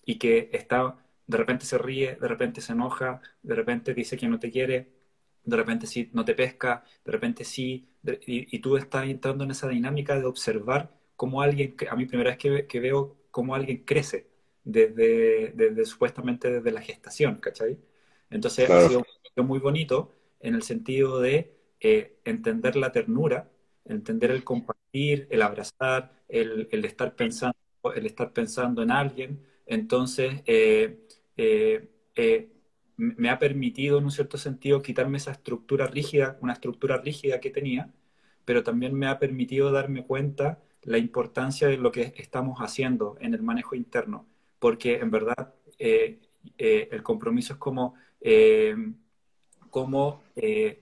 y que está de repente se ríe, de repente se enoja, de repente dice que no te quiere, de repente sí no te pesca, de repente sí, y, tú estás entrando en esa dinámica de observar cómo alguien, a mí primera vez que, veo cómo alguien crece desde, desde, supuestamente desde la gestación, ¿cachai? Entonces ha sido muy bonito en el sentido de eh, entender la ternura, entender el compartir, el abrazar, el, el, estar pensando, el estar pensando en alguien. Entonces, eh, eh, eh, me ha permitido, en un cierto sentido, quitarme esa estructura rígida, una estructura rígida que tenía, pero también me ha permitido darme cuenta la importancia de lo que estamos haciendo en el manejo interno, porque en verdad eh, el compromiso es como, como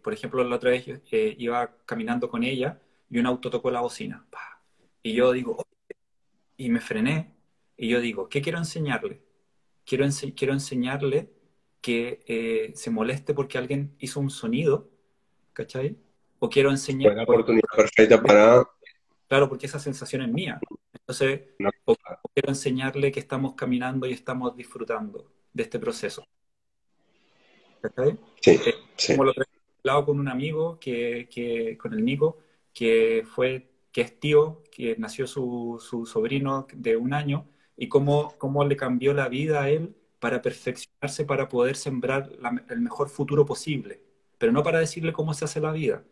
por ejemplo, la otra vez iba caminando con ella y un auto tocó la bocina, y yo digo, y me frené, y yo digo, ¿qué quiero enseñarle? Quiero, quiero enseñarle que eh, se moleste porque alguien hizo un sonido, ¿cachai? O quiero enseñar... Una oportunidad perfecta para... Claro, porque esa sensación es mía. Entonces, o, quiero enseñarle que estamos caminando y estamos disfrutando de este proceso. ¿Cachai? Sí, eh, sí. Como lo hablado con un amigo, que, que, con el Nico, que fue que es tío, que nació su, su sobrino de un año, y cómo, cómo le cambió la vida a él para perfeccionarse, para poder sembrar el mejor futuro posible, pero no para decirle cómo se hace la vida.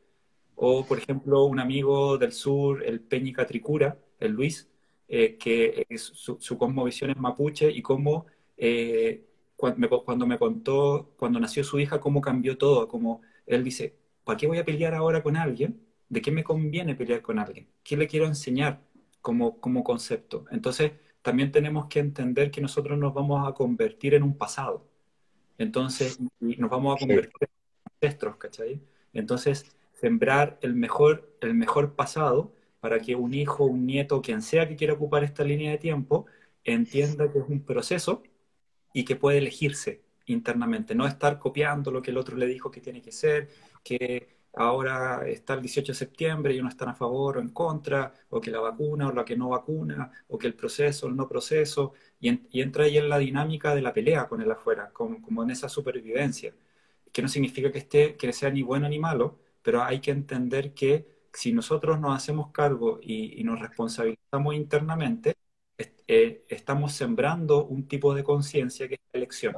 O, por ejemplo, un amigo del sur, el Peñica Tricura, el Luis, eh, que su, su, cosmovisión es mapuche y cómo eh, cuando, me, cuando, me, contó, cuando nació su hija, cómo cambió todo, como él dice, ¿para qué voy a pelear ahora con alguien? ¿De qué me conviene pelear con alguien? ¿Qué le quiero enseñar como, como concepto? Entonces, también tenemos que entender que nosotros nos vamos a convertir en un pasado. Entonces, nos vamos a convertir en ancestros, ¿cachai? Entonces, sembrar el mejor, el mejor pasado para que un hijo, un nieto, quien sea que quiera ocupar esta línea de tiempo, entienda que es un proceso y que puede elegirse internamente, no estar copiando lo que el otro le dijo que tiene que ser, que ahora está el 18 de septiembre y uno está a favor o en contra, o que la vacuna o la que no vacuna, o que el proceso o el no proceso, y, entra ahí en la dinámica de la pelea con el afuera, como, en esa supervivencia, que no significa que, esté, que sea ni bueno ni malo, pero hay que entender que si nosotros nos hacemos cargo y, nos responsabilizamos internamente, eh, estamos sembrando un tipo de conciencia que es la elección.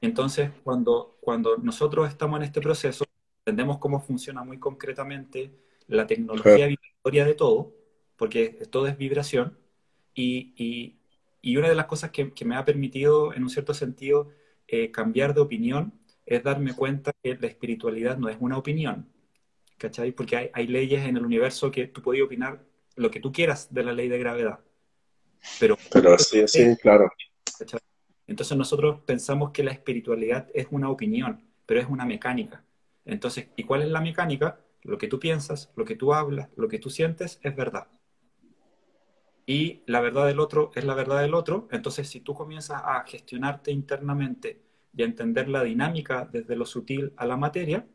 Entonces, cuando, cuando nosotros estamos en este proceso, entendemos cómo funciona muy concretamente la tecnología vibratoria de todo, porque todo es vibración, y, una de las cosas que, me ha permitido, en un cierto sentido, eh, cambiar de opinión es darme cuenta que la espiritualidad no es una opinión, ¿cachai? Porque hay, leyes en el universo que tú puedes opinar lo que tú quieras de la ley de gravedad. Pero, pero sí, sí, claro. Entonces nosotros pensamos que la espiritualidad es una opinión, pero es una mecánica. Entonces, ¿y cuál es la mecánica? Lo que tú piensas, lo que tú hablas, lo que tú sientes es verdad. Y la verdad del otro es la verdad del otro. Entonces, si tú comienzas a gestionarte internamente y a entender la dinámica desde lo sutil a la materia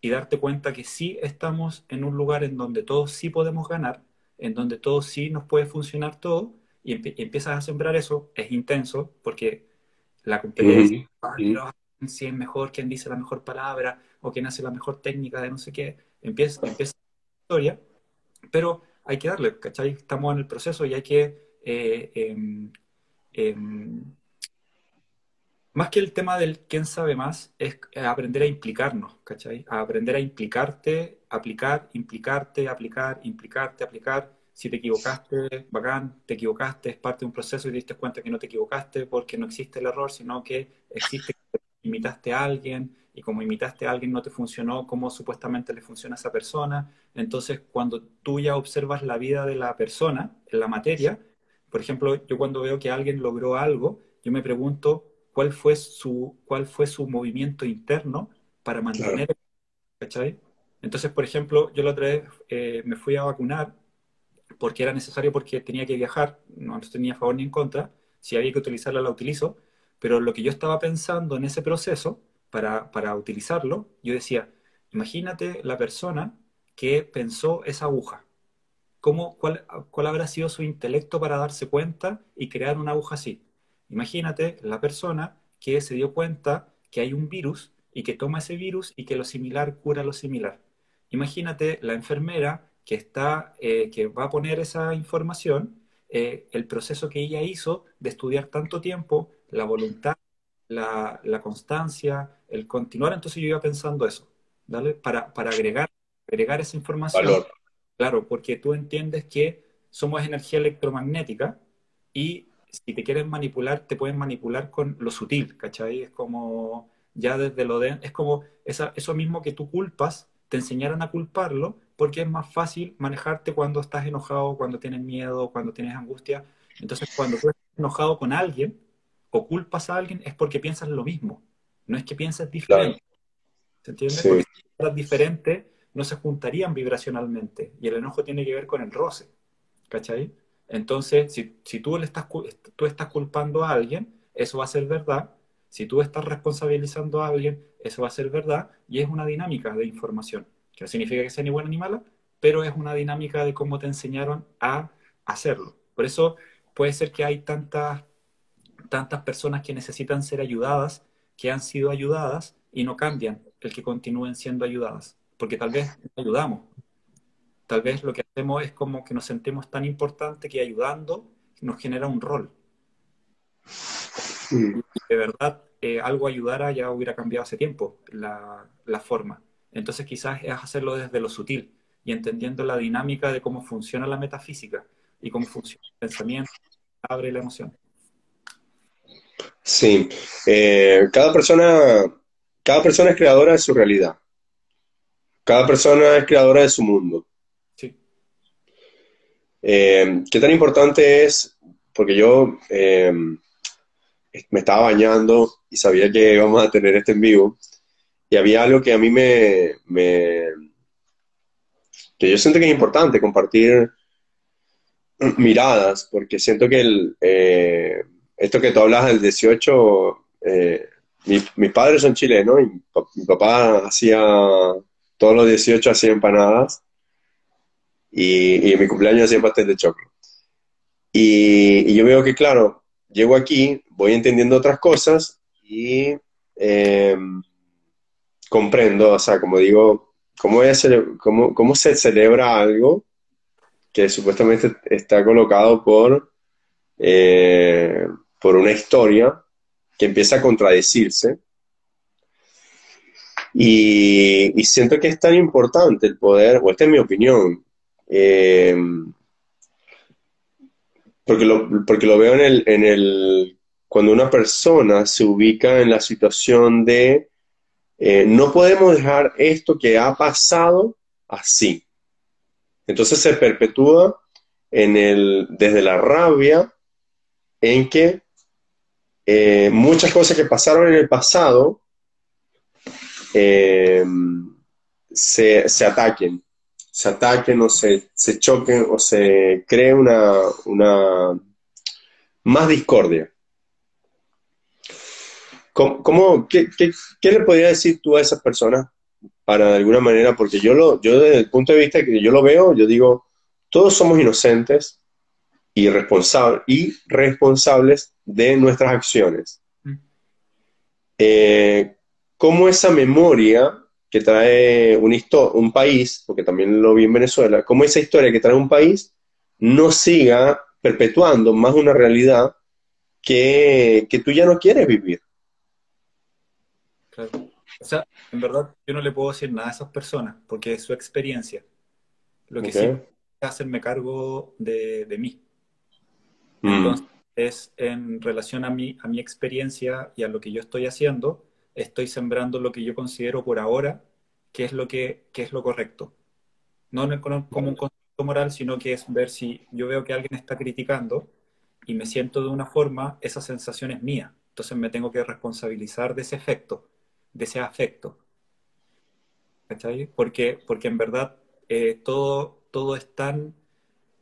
y darte cuenta que sí estamos en un lugar en donde todos sí podemos ganar, en donde todos sí nos puede funcionar todo, y, empiezas a sembrar eso, es intenso porque la competencia, si es mejor, quién dice la mejor palabra o quién hace la mejor técnica de no sé qué. Empieza, empieza la historia, pero hay que darle, ¿cachai? Estamos en el proceso y hay que... Eh, em, em, más que el tema del quién sabe más, es aprender a implicarnos, ¿cachai? A aprender a implicarte, aplicar, implicarte, aplicar, implicarte, aplicar. Si te equivocaste, bacán, te equivocaste, es parte de un proceso y te diste cuenta que no te equivocaste porque no existe el error, sino que existe imitaste a alguien y como imitaste a alguien no te funcionó, cómo supuestamente le funciona a esa persona. Entonces, cuando tú ya observas la vida de la persona en la materia, por ejemplo, yo cuando veo que alguien logró algo, yo me pregunto cuál fue su, cuál fue su movimiento interno para mantener, ¿cachai? Entonces, por ejemplo, yo la otra vez eh, me fui a vacunar porque era necesario porque tenía que viajar, no tenía a favor ni en contra, si había que utilizarla la utilizo, pero lo que yo estaba pensando en ese proceso para, para utilizarlo, yo decía, imagínate la persona que pensó esa aguja. ¿Cómo, cuál, ¿Cuál habrá sido su intelecto para darse cuenta y crear una aguja así? Imagínate la persona que se dio cuenta que hay un virus y que toma ese virus y que lo similar cura lo similar. Imagínate la enfermera que, está, eh, que va a poner esa información, eh, el proceso que ella hizo de estudiar tanto tiempo, la voluntad, la, constancia, el continuar. Entonces yo iba pensando eso, ¿vale? Para, para agregar, agregar esa información. Claro, porque tú entiendes que somos energía electromagnética y si te quieren manipular, te pueden manipular con lo sutil, ¿cachai? Es como, ya desde lo de, es como esa, eso mismo que tú culpas, te enseñaron a culparlo porque es más fácil manejarte cuando estás enojado, cuando tienes miedo, cuando tienes angustia. Entonces, cuando tú estás enojado con alguien o culpas a alguien, es porque piensas lo mismo. No es que pienses diferente. ¿Se entiende? Porque si piensas diferente, no se juntarían vibracionalmente. Y el enojo tiene que ver con el roce. ¿Cachai? Entonces, si, si tú, le estás, tú estás culpando a alguien, eso va a ser verdad. Si tú estás responsabilizando a alguien, eso va a ser verdad. Y es una dinámica de información que no significa que sea ni buena ni mala, pero es una dinámica de cómo te enseñaron a hacerlo. Por eso puede ser que hay tantas, tantas personas que necesitan ser ayudadas, que han sido ayudadas y no cambian el que continúen siendo ayudadas, porque tal vez ayudamos. Tal vez lo que hacemos es como que nos sentimos tan importante que ayudando nos genera un rol. De verdad, eh, algo ayudara ya hubiera cambiado hace tiempo la, la forma. Entonces quizás es hacerlo desde lo sutil y entendiendo la dinámica de cómo funciona la metafísica y cómo funciona el pensamiento, abre la emoción. Sí, eh, cada persona, cada persona es creadora de su realidad. Cada persona es creadora de su mundo. Sí. Eh, ¿Qué tan importante es? Porque yo eh, me estaba bañando y sabía que íbamos a tener este en vivo y había algo que a mí me, que yo siento que es importante compartir miradas, porque siento que el, eh, esto que tú hablas del 18, eh, mis padres son chilenos y mi papá hacía, todos los 18 hacía empanadas y, y mi cumpleaños hacía pastel de chocolate. Y, yo veo que, claro, llego aquí, voy entendiendo otras cosas y eh, comprendo, o sea, como digo, ¿cómo, es, cómo, cómo se celebra algo que supuestamente está colocado por, eh, por una historia que empieza a contradecirse? Y, siento que es tan importante el poder, o esta es mi opinión, eh, porque, lo, porque lo veo en el, en el, cuando una persona se ubica en la situación de eh, no podemos dejar esto que ha pasado así. Entonces se perpetúa en el, desde la rabia en que eh, muchas cosas que pasaron en el pasado eh, se, ataquen, se ataquen o se, se choquen o se cree una, una más discordia. ¿Cómo, qué, le podría decir tú a esas personas para de alguna manera? Porque yo, lo, yo desde el punto de vista que yo lo veo, yo digo, todos somos inocentes y, responsables y responsables de nuestras acciones. Mm. Eh, ¿Cómo esa memoria que trae un, un país, porque también lo vi en Venezuela, cómo esa historia que trae un país no siga perpetuando más una realidad que, que tú ya no quieres vivir? O sea, en verdad yo no le puedo decir nada a esas personas porque es su experiencia. Lo que sí es hacerme cargo de, mí. Mm. Entonces, es en relación a mi, a mi experiencia y a lo que yo estoy haciendo, estoy sembrando lo que yo considero por ahora que es lo, que, que es lo correcto. No como un concepto moral, sino que es ver si yo veo que alguien está criticando y me siento de una forma, esa sensación es mía. Entonces me tengo que responsabilizar de ese efecto, de ese afecto. ¿Cachai? Porque, porque en verdad eh, todo, todo es tan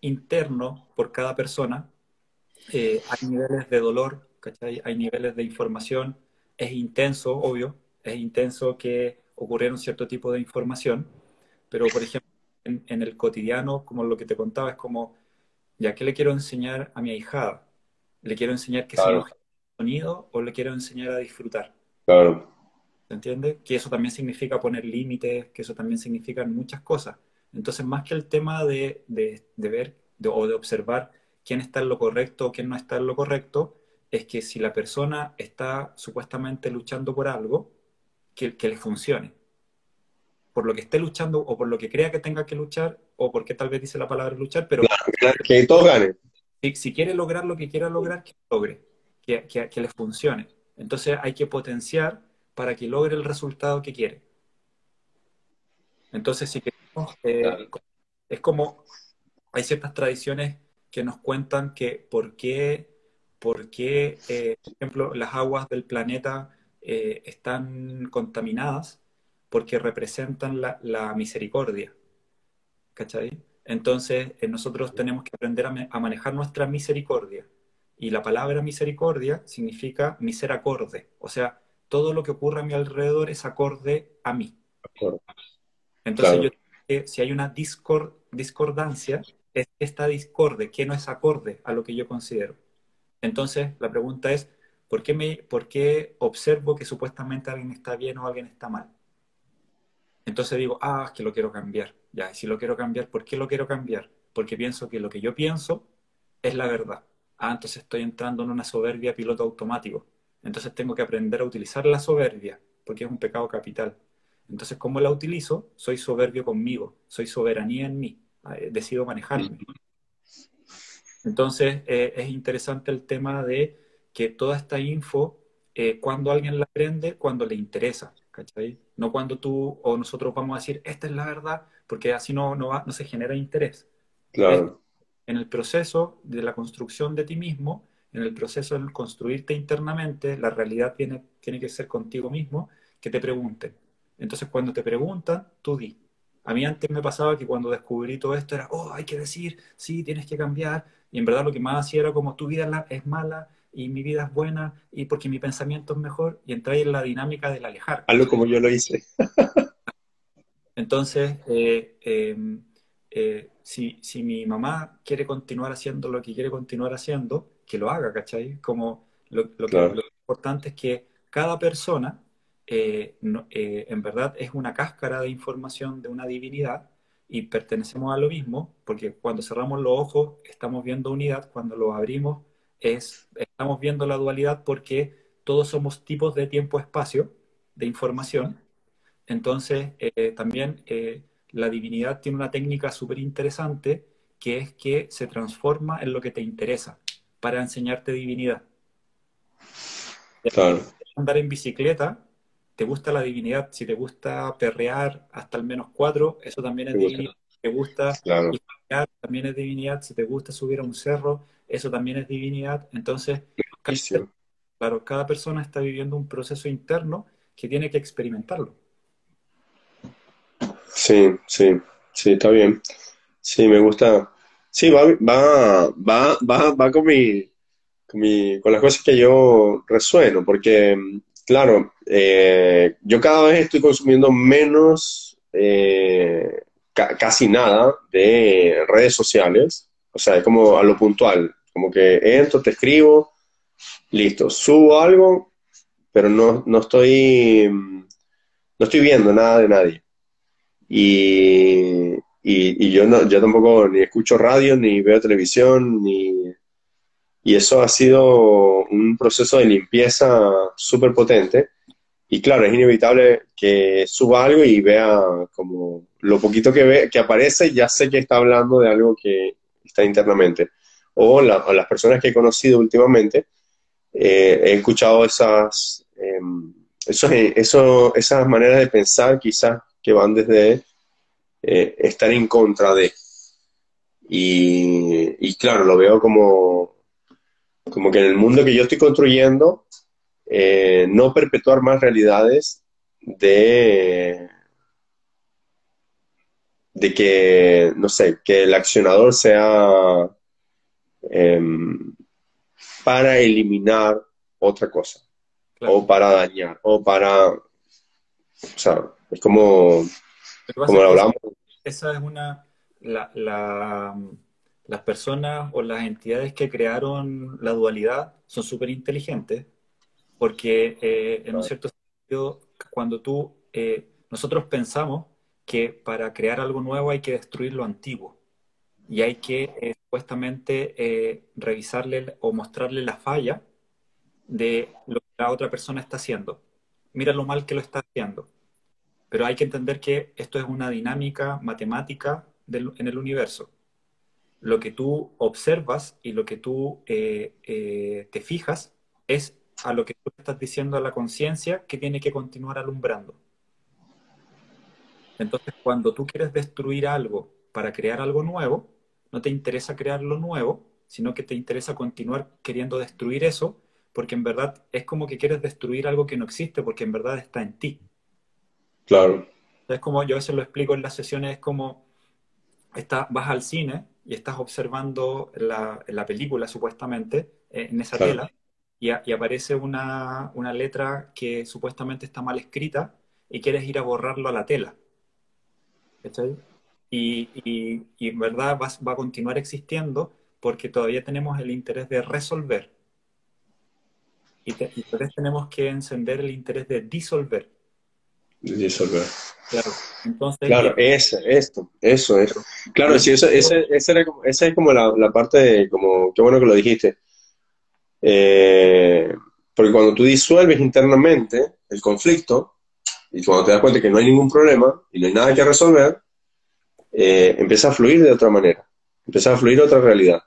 interno por cada persona. Eh, hay niveles de dolor, ¿cachai? Hay niveles de información. Es intenso, obvio. Es intenso que ocurriera un cierto tipo de información. Pero, por ejemplo, en, en el cotidiano, como lo que te contaba, es como ¿Ya qué le quiero enseñar a mi ahijada? ¿Le quiero enseñar que claro. sonido o le quiero enseñar a disfrutar? Claro. ¿Se entiende? Que eso también significa poner límites, que eso también significa muchas cosas. Entonces, más que el tema de, de, de ver o de observar quién está en lo correcto o quién no está en lo correcto, es que si la persona está supuestamente luchando por algo, que, que le funcione por lo que esté luchando o por lo que crea que tenga que luchar o porque tal vez dice la palabra luchar, pero que todos ganen. Si, si, quiere lograr lo que quiera lograr, que logre, que, que, que le funcione. Entonces hay que potenciar para que logre el resultado que quiere. Entonces, si queremos, eh, es como, hay ciertas tradiciones que nos cuentan que por qué, por qué eh, por ejemplo, las aguas del planeta eh, están contaminadas porque representan la, misericordia. ¿Cachai? Entonces, eh, nosotros tenemos que aprender a, manejar nuestra misericordia. Y la palabra misericordia significa miseracorde. O sea, todo lo que ocurre a mi alrededor es acorde a mí. Entonces, yo, si hay una discordancia, es esta discorde, que no es acorde a lo que yo considero. Entonces, la pregunta es, ¿por qué, me, ¿por qué observo que supuestamente alguien está bien o alguien está mal? Entonces digo, ah, es que lo quiero cambiar. Ya, y si lo quiero cambiar, ¿por qué lo quiero cambiar? Porque pienso que lo que yo pienso es la verdad. Ah, entonces estoy entrando en una soberbia piloto automático. Entonces tengo que aprender a utilizar la soberbia, porque es un pecado capital. Entonces, ¿cómo la utilizo? Soy soberbio conmigo, soy soberanía en mí, decido manejarme. Entonces, eh, es interesante el tema de que toda esta info, eh, cuando alguien la aprende, cuando le interesa. ¿cachai? No cuando tú o nosotros vamos a decir, esta es la verdad, porque así no, no, no se genera interés. Claro. En el proceso de la construcción de ti mismo, en el proceso de construirte internamente, la realidad tiene, tiene que ser contigo mismo, que te pregunten. Entonces, cuando te preguntan, tú di. A mí antes me pasaba que cuando descubrí todo esto era, oh, hay que decir, sí, tienes que cambiar. Y en verdad lo que más hacía era como, tu vida es mala, y mi vida es buena y porque mi pensamiento es mejor y entrar en la dinámica del alejar. Algo como yo lo hice. Entonces, eh, em, eh, si, si, mi mamá quiere continuar haciendo lo que quiere continuar haciendo, que lo haga, ¿cachai? Como lo, lo, que, lo importante es que cada persona eh, en verdad es una cáscara de información de una divinidad y pertenecemos a lo mismo, porque cuando cerramos los ojos estamos viendo unidad, cuando los abrimos es, estamos viendo la dualidad porque todos somos tipos de tiempo-espacio, de información. Entonces, eh, también eh, la divinidad tiene una técnica súper interesante que es que se transforma en lo que te interesa para enseñarte divinidad. Claro. Andar en bicicleta, te gusta la divinidad. Si te gusta perrear hasta al menos cuatro, eso también es divinidad. Si te gusta claro. también es divinidad. Si te gusta subir a un cerro, eso también es divinidad. Entonces, cada, claro, cada persona está viviendo un proceso interno que tiene que experimentarlo. Sí, sí, sí, está bien. Sí, me gusta. Sí, va, va, va, va, va con mi, con mi, con las cosas que yo resueno, porque, claro, eh, yo cada vez estoy consumiendo menos, eh, casi nada de redes sociales, o sea, es como a lo puntual. Como que entro, te escribo, listo, subo algo, pero no, no estoy no estoy viendo nada de nadie. Y, y, yo no, yo tampoco ni escucho radio, ni veo televisión, ni y eso ha sido un proceso de limpieza súper potente. Y claro, es inevitable que suba algo y vea como lo poquito que ve, que aparece, ya sé que está hablando de algo que está internamente o, las personas que he conocido últimamente, eh, he escuchado esas, em, eso, eso, esas maneras de pensar quizás que van desde eh, estar en contra de. Y, claro, lo veo como, como que en el mundo que yo estoy construyendo, eh, no perpetuar más realidades de, de que, no sé, que el accionador sea em, para eliminar otra cosa, o para dañar, o para... O sea, es como, como lo hablamos. Esa es una... La, las personas o las entidades que crearon la dualidad son súper inteligentes porque eh, en un cierto sentido, cuando tú, eh, nosotros pensamos que para crear algo nuevo hay que destruir lo antiguo y hay que eh, supuestamente revisarle o mostrarle la falla de lo que la otra persona está haciendo. Mira lo mal que lo está haciendo. Pero hay que entender que esto es una dinámica matemática en el universo. Lo que tú observas y lo que tú te fijas es a lo que tú estás diciendo a la conciencia que tiene que continuar alumbrando. Entonces, cuando tú quieres destruir algo para crear algo nuevo, no te interesa crear lo nuevo, sino que te interesa continuar queriendo destruir eso, porque en verdad es como que quieres destruir algo que no existe, porque en verdad está en ti. Claro. Es como yo a veces lo explico en las sesiones, es como está, vas al cine y estás observando la, la película supuestamente eh, en esa tela y, aparece una, letra que supuestamente está mal escrita y quieres ir a borrarlo a la tela. Y, y, en verdad va, va, a continuar existiendo porque todavía tenemos el interés de resolver. Y, entonces tenemos que encender el interés de disolver. Disolver. Claro, entonces, claro es, esto, eso es. Claro, sí, eso, ese, ese esa es como la, la parte de, como, qué bueno que lo dijiste eh, porque cuando tú disuelves internamente el conflicto, y cuando te das cuenta que no hay ningún problema y no hay nada que resolver, eh, empieza a fluir de otra manera, empieza a fluir otra realidad.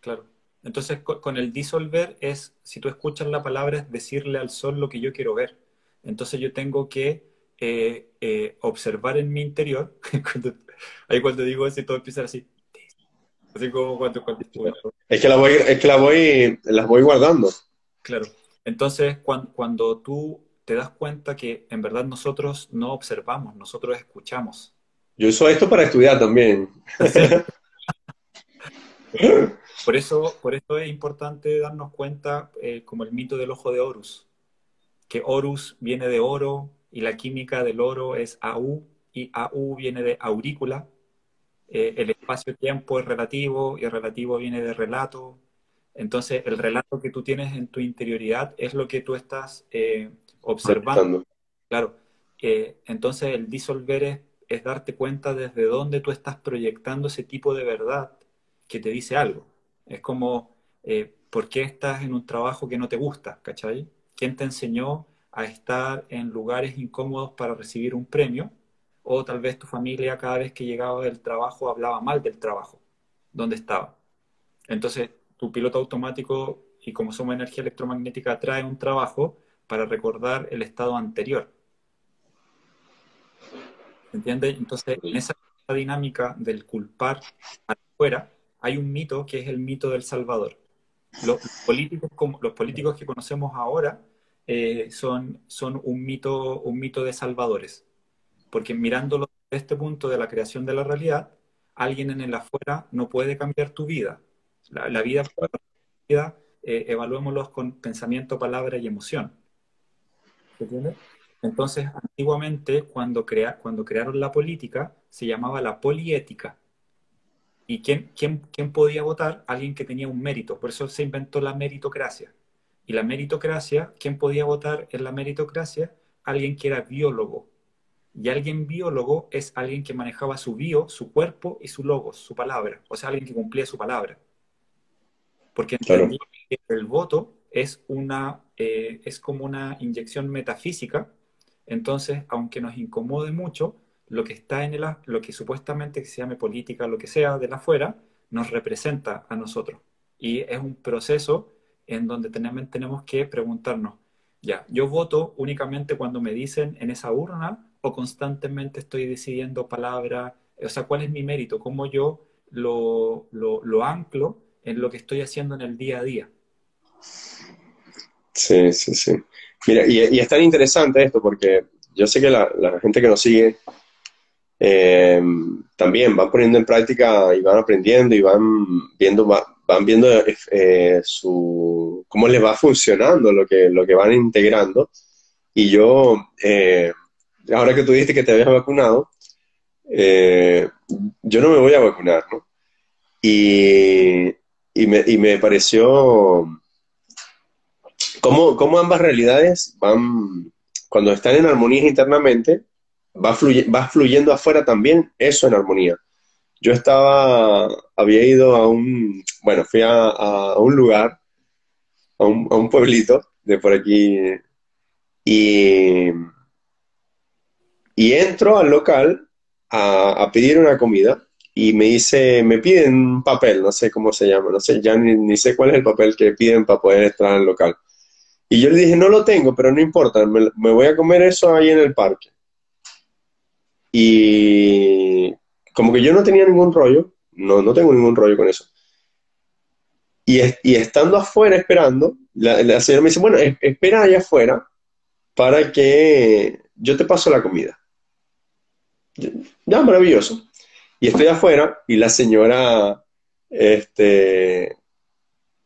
Claro. Entonces, con el disolver es, si tú escuchas la palabra, es decirle al sol lo que yo quiero ver. Entonces yo tengo que eh, observar en mi interior, ahí cuando digo eso, todo empieza así, es que, la voy, es que la voy, las voy guardando. Claro. Entonces, cuando, cuando tú te das cuenta que en verdad nosotros no observamos, nosotros escuchamos. Yo uso esto para estudiar también. por, eso, por eso es importante darnos cuenta, eh, como el mito del ojo de Horus, que Horus viene de oro y la química del oro es AU y AU viene de aurícula eh, el espacio-tiempo es relativo y el relativo viene de relato. Entonces, el relato que tú tienes en tu interioridad es lo que tú estás eh, observando. Claro. Eh, entonces, el disolver es, darte cuenta desde dónde tú estás proyectando ese tipo de verdad que te dice algo. Es como, ¿por qué estás en un trabajo que no te gusta? ¿Cachai? ¿Quién te enseñó a estar en lugares incómodos para recibir un premio? o tal vez tu familia cada vez que llegaba del trabajo hablaba mal del trabajo, donde estaba. Entonces, tu piloto automático, y como somos energía electromagnética, trae un trabajo para recordar el estado anterior. ¿Entiendes? Entonces, en esa dinámica del culpar afuera, hay un mito que es el mito del Salvador. Los, políticos, como, los políticos que conocemos ahora eh, son, son un, mito, un mito de salvadores porque mirándolo desde este punto de la creación de la realidad, alguien en el afuera no puede cambiar tu vida. La, vida, vida eh, con pensamiento, palabra y emoción. Entonces, antiguamente, cuando, crea, cuando crearon la política, se llamaba la poliética. ¿Y quién, quién, quién podía votar? Alguien que tenía un mérito. Por eso se inventó la meritocracia. Y la meritocracia, ¿quién podía votar en la meritocracia? Alguien que era biólogo, y alguien biólogo es alguien que manejaba su bio, su cuerpo y su logos, su palabra. O sea, alguien que cumplía su palabra. Porque que el voto es, una, eh, es como una inyección metafísica. Entonces, aunque nos incomode mucho, lo que está en el, lo que supuestamente se llame política, lo que sea de la afuera, nos representa a nosotros. Y es un proceso en donde tenemos que preguntarnos, Ya, yo voto únicamente cuando me dicen en esa urna o constantemente estoy decidiendo palabras, o sea, ¿cuál es mi mérito? ¿Cómo yo lo, lo, lo anclo en lo que estoy haciendo en el día a día? Sí, sí, sí. Mira, y, y es tan interesante esto porque yo sé que la, la gente que nos sigue eh, también van poniendo en práctica y van aprendiendo y van viendo, va- van viendo eh, su, cómo les va funcionando lo que, lo que van integrando. Y yo, eh, ahora que tú dijiste que te habías vacunado, eh, yo no me voy a vacunar, ¿no? Y, y me, y me pareció cómo, cómo ambas realidades van, cuando están en armonía internamente, va, fluye- va fluyendo afuera también eso en armonía. Yo estaba, había ido a un, bueno, fui a, un lugar, a un, a un pueblito de por aquí, y, y entro al local a, a pedir una comida y me dice, me piden un papel, no sé cómo se llama, no sé, ya ni, ni sé cuál es el papel que piden para poder entrar al local. Y yo le dije, no lo tengo, pero no importa, me, me voy a comer eso ahí en el parque. Y como que yo no tenía ningún rollo, no, no tengo ningún rollo con eso. Y, y estando afuera esperando, la, la señora me dice, bueno, es- espera allá afuera para que yo te paso la comida. Ya, maravilloso. Y estoy afuera y la señora este,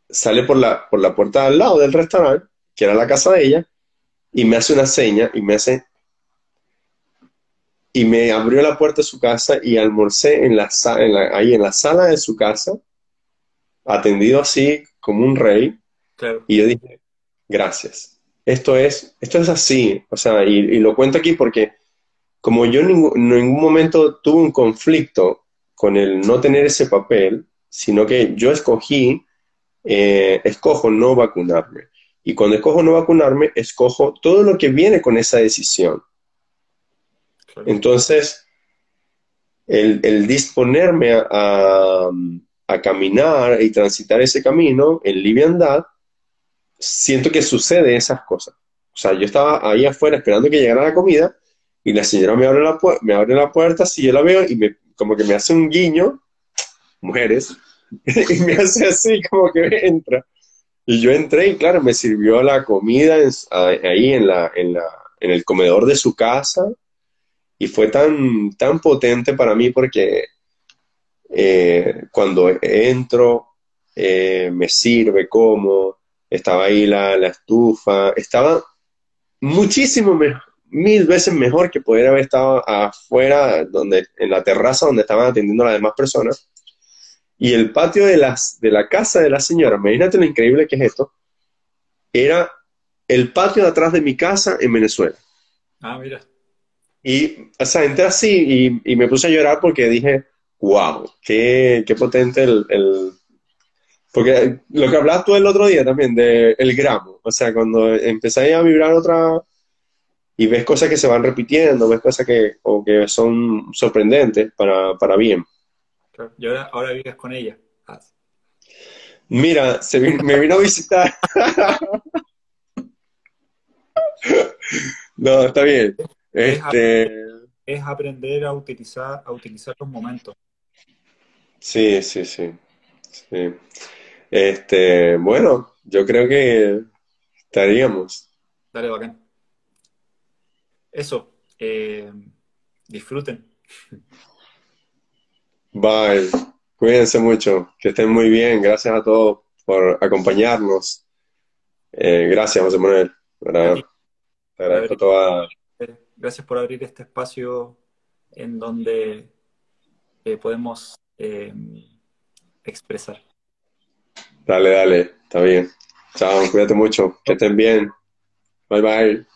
sale por la, por la puerta al lado del restaurante, que era la casa de ella, y me hace una seña y me hace, y me abrió la puerta de su casa y almorcé en la, en la- ahí en la sala de su casa, atendido así como un rey, Claro, y yo dije, gracias. Esto es, esto es así, o sea, y, y lo cuento aquí porque como yo en ningún, en ningún momento tuve un conflicto con el no tener ese papel, sino que yo escogí, eh, escojo no vacunarme. Y cuando escojo no vacunarme, escojo todo lo que viene con esa decisión. Entonces, el, disponerme a, caminar y transitar ese camino en liviandad, siento que sucede esas cosas. O sea, yo estaba ahí afuera esperando que llegara la comida y la señora me abre la, me abre la puerta, si yo la veo y me, como que me hace un guiño, mujeres, y me hace así como que entra. Y yo entré y claro, me sirvió la comida ahí en el comedor de su casa y fue tan, tan potente para mí porque eh, cuando entro, eh, me sirve, como, estaba ahí la, la estufa, estaba muchísimo mejor, mil veces mejor que poder haber estado afuera, donde, en la terraza donde estaban atendiendo a las demás personas. Y el patio de, las, de la casa de la señora, imagínate lo increíble que es esto, era el patio de atrás de mi casa en Venezuela. Ah, mira, Y, o sea, entré así y, y me puse a llorar porque dije, wow, qué, qué potente el, el- Porque lo que hablabas tú el otro día también, de el gramo. O sea, cuando empezáis a vibrar otra y ves cosas que se van repitiendo, ves cosas que, o que son sorprendentes para, para bien. Y ahora, ahora vives con ella. Ah, Mira, se vi- me vino a visitar. No, está bien. Este, es aprender a utilizar, a utilizar los momentos. sí, sí, sí. Sí. Este, bueno, yo creo que estaríamos. Dale, bacán. Eso, eh, disfruten. Bye. Cuídense mucho. Que estén muy bien. Gracias a todos por acompañarnos. Eh, gracias, José Manuel. Te agradezco toda. Gracias por abrir este espacio en donde eh, podemos eh, expresar. Dale, dale. Está bien. Chao, cuídate mucho. Que estén bien. Bye, bye.